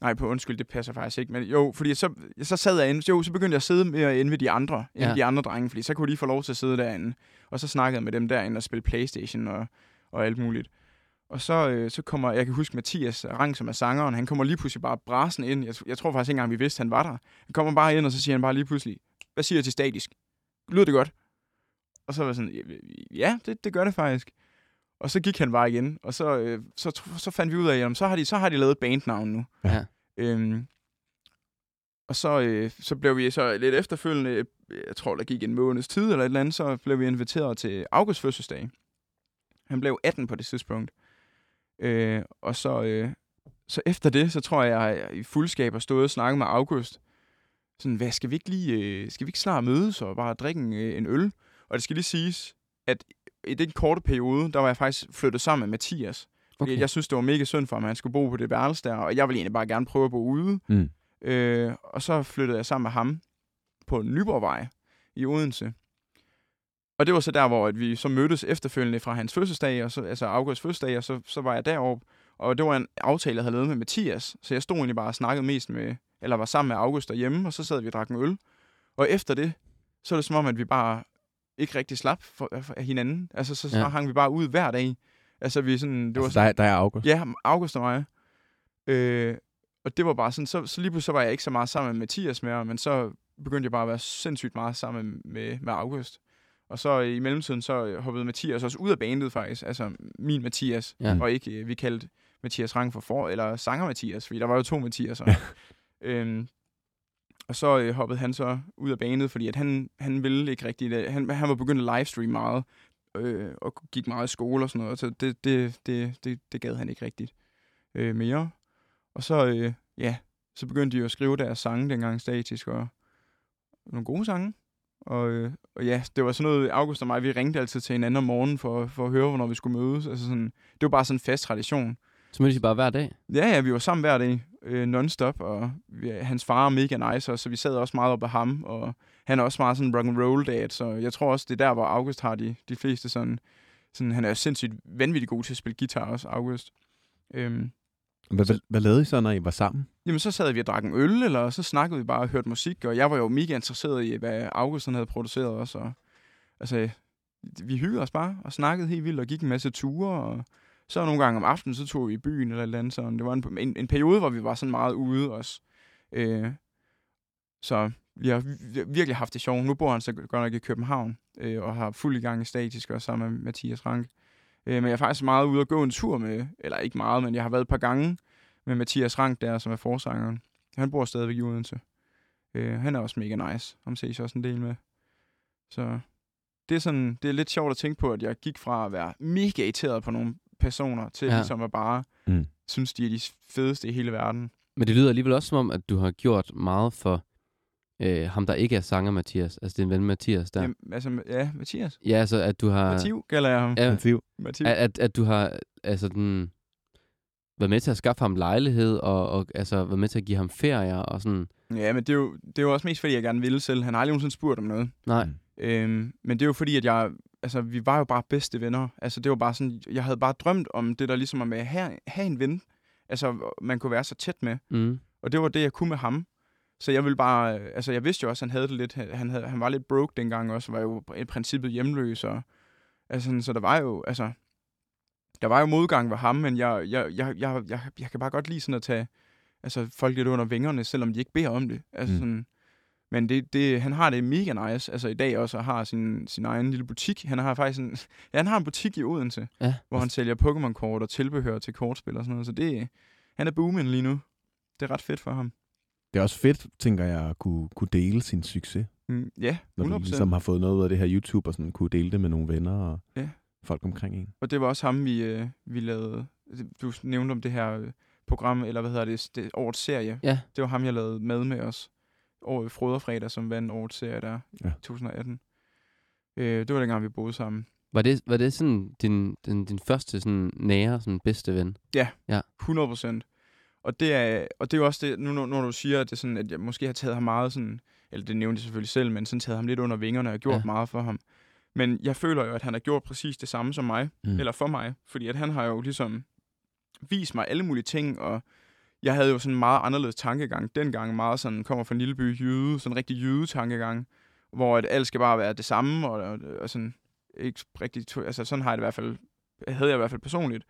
nej, på undskyld, det passer faktisk ikke. Men jo, fordi så, så sad jeg inde, jo, så begyndte jeg at sidde med inde ved de andre, Ja. de andre drenge, fordi så kunne de få lov til at sidde derinde. Og så snakkede jeg med dem derinde og spille Playstation og, og alt muligt. Og så, øh, så kommer, jeg kan huske Mathias Rang, som er sangeren, han kommer lige pludselig bare brasen ind. Jeg, jeg tror faktisk ikke engang, vi vidste, han var der. Han kommer bare ind, og så siger han bare lige pludselig, hvad siger jeg til statisk? Lyder det godt? Og så var jeg sådan, ja, det, det gør det faktisk. Og så gik han bare igen, og så, øh, så, så fandt vi ud af, at så har de, så har de lavet et bandnavn nu. Ja. Øhm, og så, øh, så blev vi så lidt efterfølgende, jeg tror, der gik en måneds tid eller et eller andet, så blev vi inviteret til August fødselsdag. Han blev 18 på det tidspunkt. Øh, og så, øh, så efter det, så tror jeg, jeg i fuldskab har stået og snakket med August. Sådan, hvad, skal vi ikke lige, øh, skal vi ikke snart mødes og bare drikke en, øh, en øl? Og det skal lige siges, at i den korte periode, der var jeg faktisk flyttet sammen med Mathias. Fordi Okay. jeg synes, det var mega synd for ham, at han skulle bo på det værelse der, og jeg ville egentlig bare gerne prøve at bo ude. Mm. Øh, og så flyttede jeg sammen med ham på Nyborgvej i Odense. Og det var så der, hvor at vi så mødtes efterfølgende fra hans fødselsdag, og så, altså Augusts fødselsdag, og så, så var jeg deroppe. Og det var en aftale, jeg havde lavet med Mathias, så jeg stod egentlig bare og snakkede mest med, eller var sammen med August derhjemme, og så sad vi og drak en øl. Og efter det, så er det som om, at vi bare ikke rigtig slap for, for af hinanden. Altså, så, så Ja. hang vi bare ud hver dag. Altså, vi sådan, det var Altså, der, er- der er August. Ja, August og mig. Øh, og det var bare sådan, så, så lige pludselig så var jeg ikke så meget sammen med Mathias mere, men så begyndte jeg bare at være sindssygt meget sammen med, med August. Og så i mellemtiden, så hoppede Mathias også ud af bandet faktisk, altså min Mathias, Ja. og ikke, øh, vi kaldte Mathias Rang for for, eller sanger Mathias, fordi der var jo to Mathiaser. øhm, og så øh, hoppede han så ud af banet, fordi at han, han ville ikke rigtig det. Han, han var begyndt at livestream meget, øh, og gik meget i skole og sådan noget, så det, det, det, det, det gad han ikke rigtigt øh, mere. Og så, øh, ja, så begyndte de jo at skrive deres sange dengang statisk, og nogle gode sange. Og, øh, og ja, det var sådan noget, August og mig, vi ringte altid til hinanden om morgenen for, for at høre, hvornår vi skulle mødes. Altså sådan, det var bare sådan en fast tradition. Så mødtes I bare hver dag? Ja, ja, vi var sammen hver dag, øh, non-stop, og vi, hans far er mega nice, og så vi sad også meget op af ham, og han er også meget sådan rock and roll dad, så jeg tror også, det er der, hvor August har de, de fleste sådan, sådan, han er sindssygt vanvittigt god til at spille guitar også, August. Øhm, hvad, hvad, hvad lavede I så, når I var sammen? Jamen, så sad vi og drak en øl, eller så snakkede vi bare og hørte musik, og jeg var jo mega interesseret i, hvad August han havde produceret også. Og, altså, vi hyggede os bare og snakkede helt vildt og gik en masse ture, og så nogle gange om aftenen, så tog vi i byen eller et eller andet sådan. Det var en, en, en periode, hvor vi var sådan meget ude også. Øh, så vi har virkelig haft det sjovt. Nu bor han så godt nok i København, øh, og har fuld i gang i statisk også sammen med Mathias Rank. Øh, men jeg er faktisk meget ude og gå en tur med, eller ikke meget, men jeg har været et par gange med Mathias Rank der, som er forsangeren. Han bor stadigvæk i Odense. Øh, han er også mega nice. Ham ses også en del med. Så det er, sådan, det er lidt sjovt at tænke på, at jeg gik fra at være mega irriteret på nogle personer, til ja. ligesom at bare Mm. synes, de er de fedeste i hele verden. Men det lyder alligevel også som om, at du har gjort meget for øh, ham, der ikke er sanger Mathias, altså din ven Mathias der. Jamen, altså, ja, Mathias. Ja, altså at du har... Mativ kalder jeg ham. Ja, Mativ. Mativ. at, at, at du har altså den, været med til at skaffe ham lejlighed, og, og altså været med til at give ham ferier og sådan. Ja, men det er, jo, det er jo også mest fordi, jeg gerne ville selv. Han har aldrig nogensinde spurgt om noget. Nej, Mm. Øhm, men det er jo fordi, at jeg, altså, vi var jo bare bedste venner. Altså, det var bare sådan, jeg havde bare drømt om det der ligesom om at have, have en ven. Altså, man kunne være så tæt med. mm. Og det var det, jeg kunne med ham. Så jeg ville bare, øh, altså jeg vidste jo også, at han havde det lidt, han, havde, han var lidt broke dengang også, var jo i princippet hjemløs, og, altså, så der var jo, altså, der var jo modgang ved ham, men jeg, jeg, jeg, jeg, jeg, jeg kan bare godt lide sådan at tage, altså folk lidt under vingerne, selvom de ikke beder om det. Altså Mm. sådan, men det, det, han har det mega nice, altså i dag også, og har sin, sin egen lille butik. Han har faktisk en, ja, han har en butik i Odense, Ja. hvor han sælger Pokémon-kort og tilbehør til kortspil og sådan noget, så det, han er booming lige nu. Det er ret fedt for ham. Det er også fedt, tænker jeg, at kunne, kunne dele sin succes. Mm, ja, Når 100%. du ligesom har fået noget ud af det her YouTube, og sådan kunne dele det med nogle venner og Ja. folk omkring en. Og det var også ham, vi, øh, vi lavede... Du nævnte om det her øh, program, eller hvad hedder det, det årets serie. Ja. Det var ham, jeg lavede med med os. Over Froderfredag, som vandt årets serie der Ja. i 2018. Øh, det var dengang, vi boede sammen. Var det, var det sådan din, din, din første sådan nære, sådan bedste ven? 100 procent. Og det er, og det er jo også det, nu når, når du siger, at, det sådan, at jeg måske har taget ham meget sådan, eller det nævnte jeg selvfølgelig selv, men sådan taget ham lidt under vingerne og gjort Ja. meget for ham. Men jeg føler jo, at han har gjort præcis det samme som mig, Mm. eller for mig, fordi at han har jo ligesom vist mig alle mulige ting, og jeg havde jo sådan en meget anderledes tankegang dengang, meget sådan, kommer fra en lille by jyde, sådan en rigtig jyde-tankegang, hvor at alt skal bare være det samme, og, og, og sådan, ikke rigtig, altså sådan har jeg det i hvert fald, havde jeg i hvert fald personligt.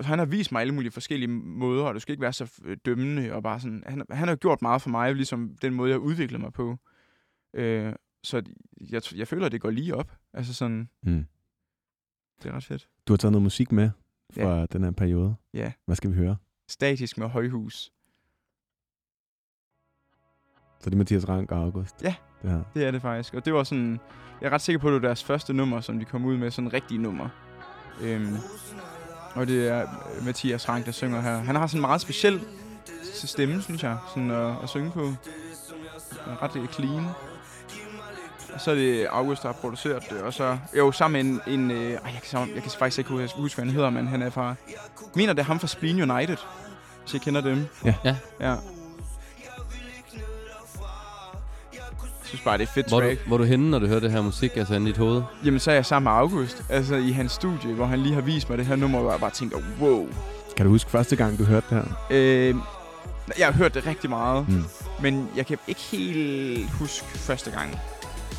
Han har vist mig alle mulige forskellige måder, og du skal ikke være så øh, dømmende, og bare sådan, han, han har gjort meget for mig, ligesom den måde, jeg udvikler mig på. Øh, så jeg, jeg føler, at det går lige op. Altså sådan, Mm. det er ret fedt. Du har taget noget musik med fra ja. den her periode. Ja. Hvad skal vi høre? Statisk med højhus. Så det er Mathias Rank og August. Ja. Det her. Det er det faktisk. Og det var sådan, jeg er ret sikker på, at det var deres første nummer, som de kom ud med, sådan en rigtig nummer. Øhm, og det er øh, Mathias Rank, der synger her. Han har sådan en meget speciel stemme, synes jeg, sådan at, at synge på. Er ret øh, clean. Og så er det August, der har produceret det, og så, jo, sammen med en, en øh, ej, jeg, kan, jeg kan faktisk ikke huske, huske, hvad han hedder, men han er fra, mener, det er ham fra Spleen United, hvis jeg kender dem. Ja. Ja. Ja. Synes bare, det er fedt Hvor track. du, hvor du henne, når du hører det her musik, altså i dit hoved? Jamen, så er jeg sammen med August, altså i hans studie, hvor han lige har vist mig det her nummer, hvor jeg bare tænker, wow. Kan du huske første gang, du hørte det her? Øh, jeg har hørt det rigtig meget, Mm. men jeg kan ikke helt huske første gang,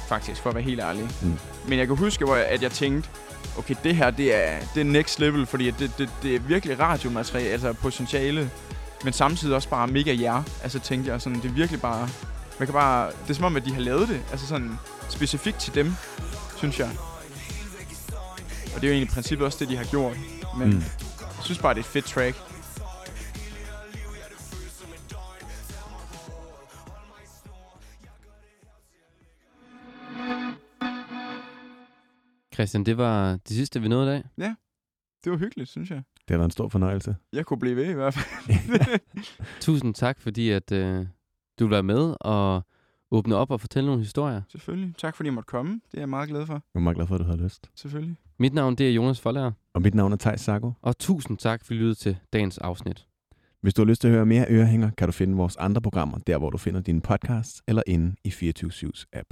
faktisk, for at være helt ærlig. Mm. Men jeg kan huske, hvor jeg, at jeg tænkte, okay, det her, det er, det er next level, fordi at det, det, det er virkelig radiomateriale, altså potentiale, men samtidig også bare mega jer. Altså tænkte jeg sådan, det er virkelig bare, man kan bare, det er som om, at de har lavet det, altså sådan specifikt til dem, synes jeg. Og det er jo egentlig i princippet også det, de har gjort. Men Mm. jeg synes bare, det er et fedt track. Christian, det var det sidste, vi nåede i dag. Det var hyggeligt, synes jeg. Det været en stor fornøjelse. Jeg kunne blive ved i hvert fald. Tusind tak, fordi at øh, du vil være med og åbne op og fortælle nogle historier. Selvfølgelig. Tak fordi jeg måtte komme. Det er jeg meget glad for. Jeg er meget glad for, at du havde lyst. Selvfølgelig. Mit navn det er Jonas Forlager, Og mit navn er Thijs Sako. og tusind tak, fordi du lyttede til dagens afsnit. Hvis du har lyst til at høre mere Ørehænger, kan du finde vores andre programmer, der hvor du finder dine podcasts, eller inde i 24-7's app.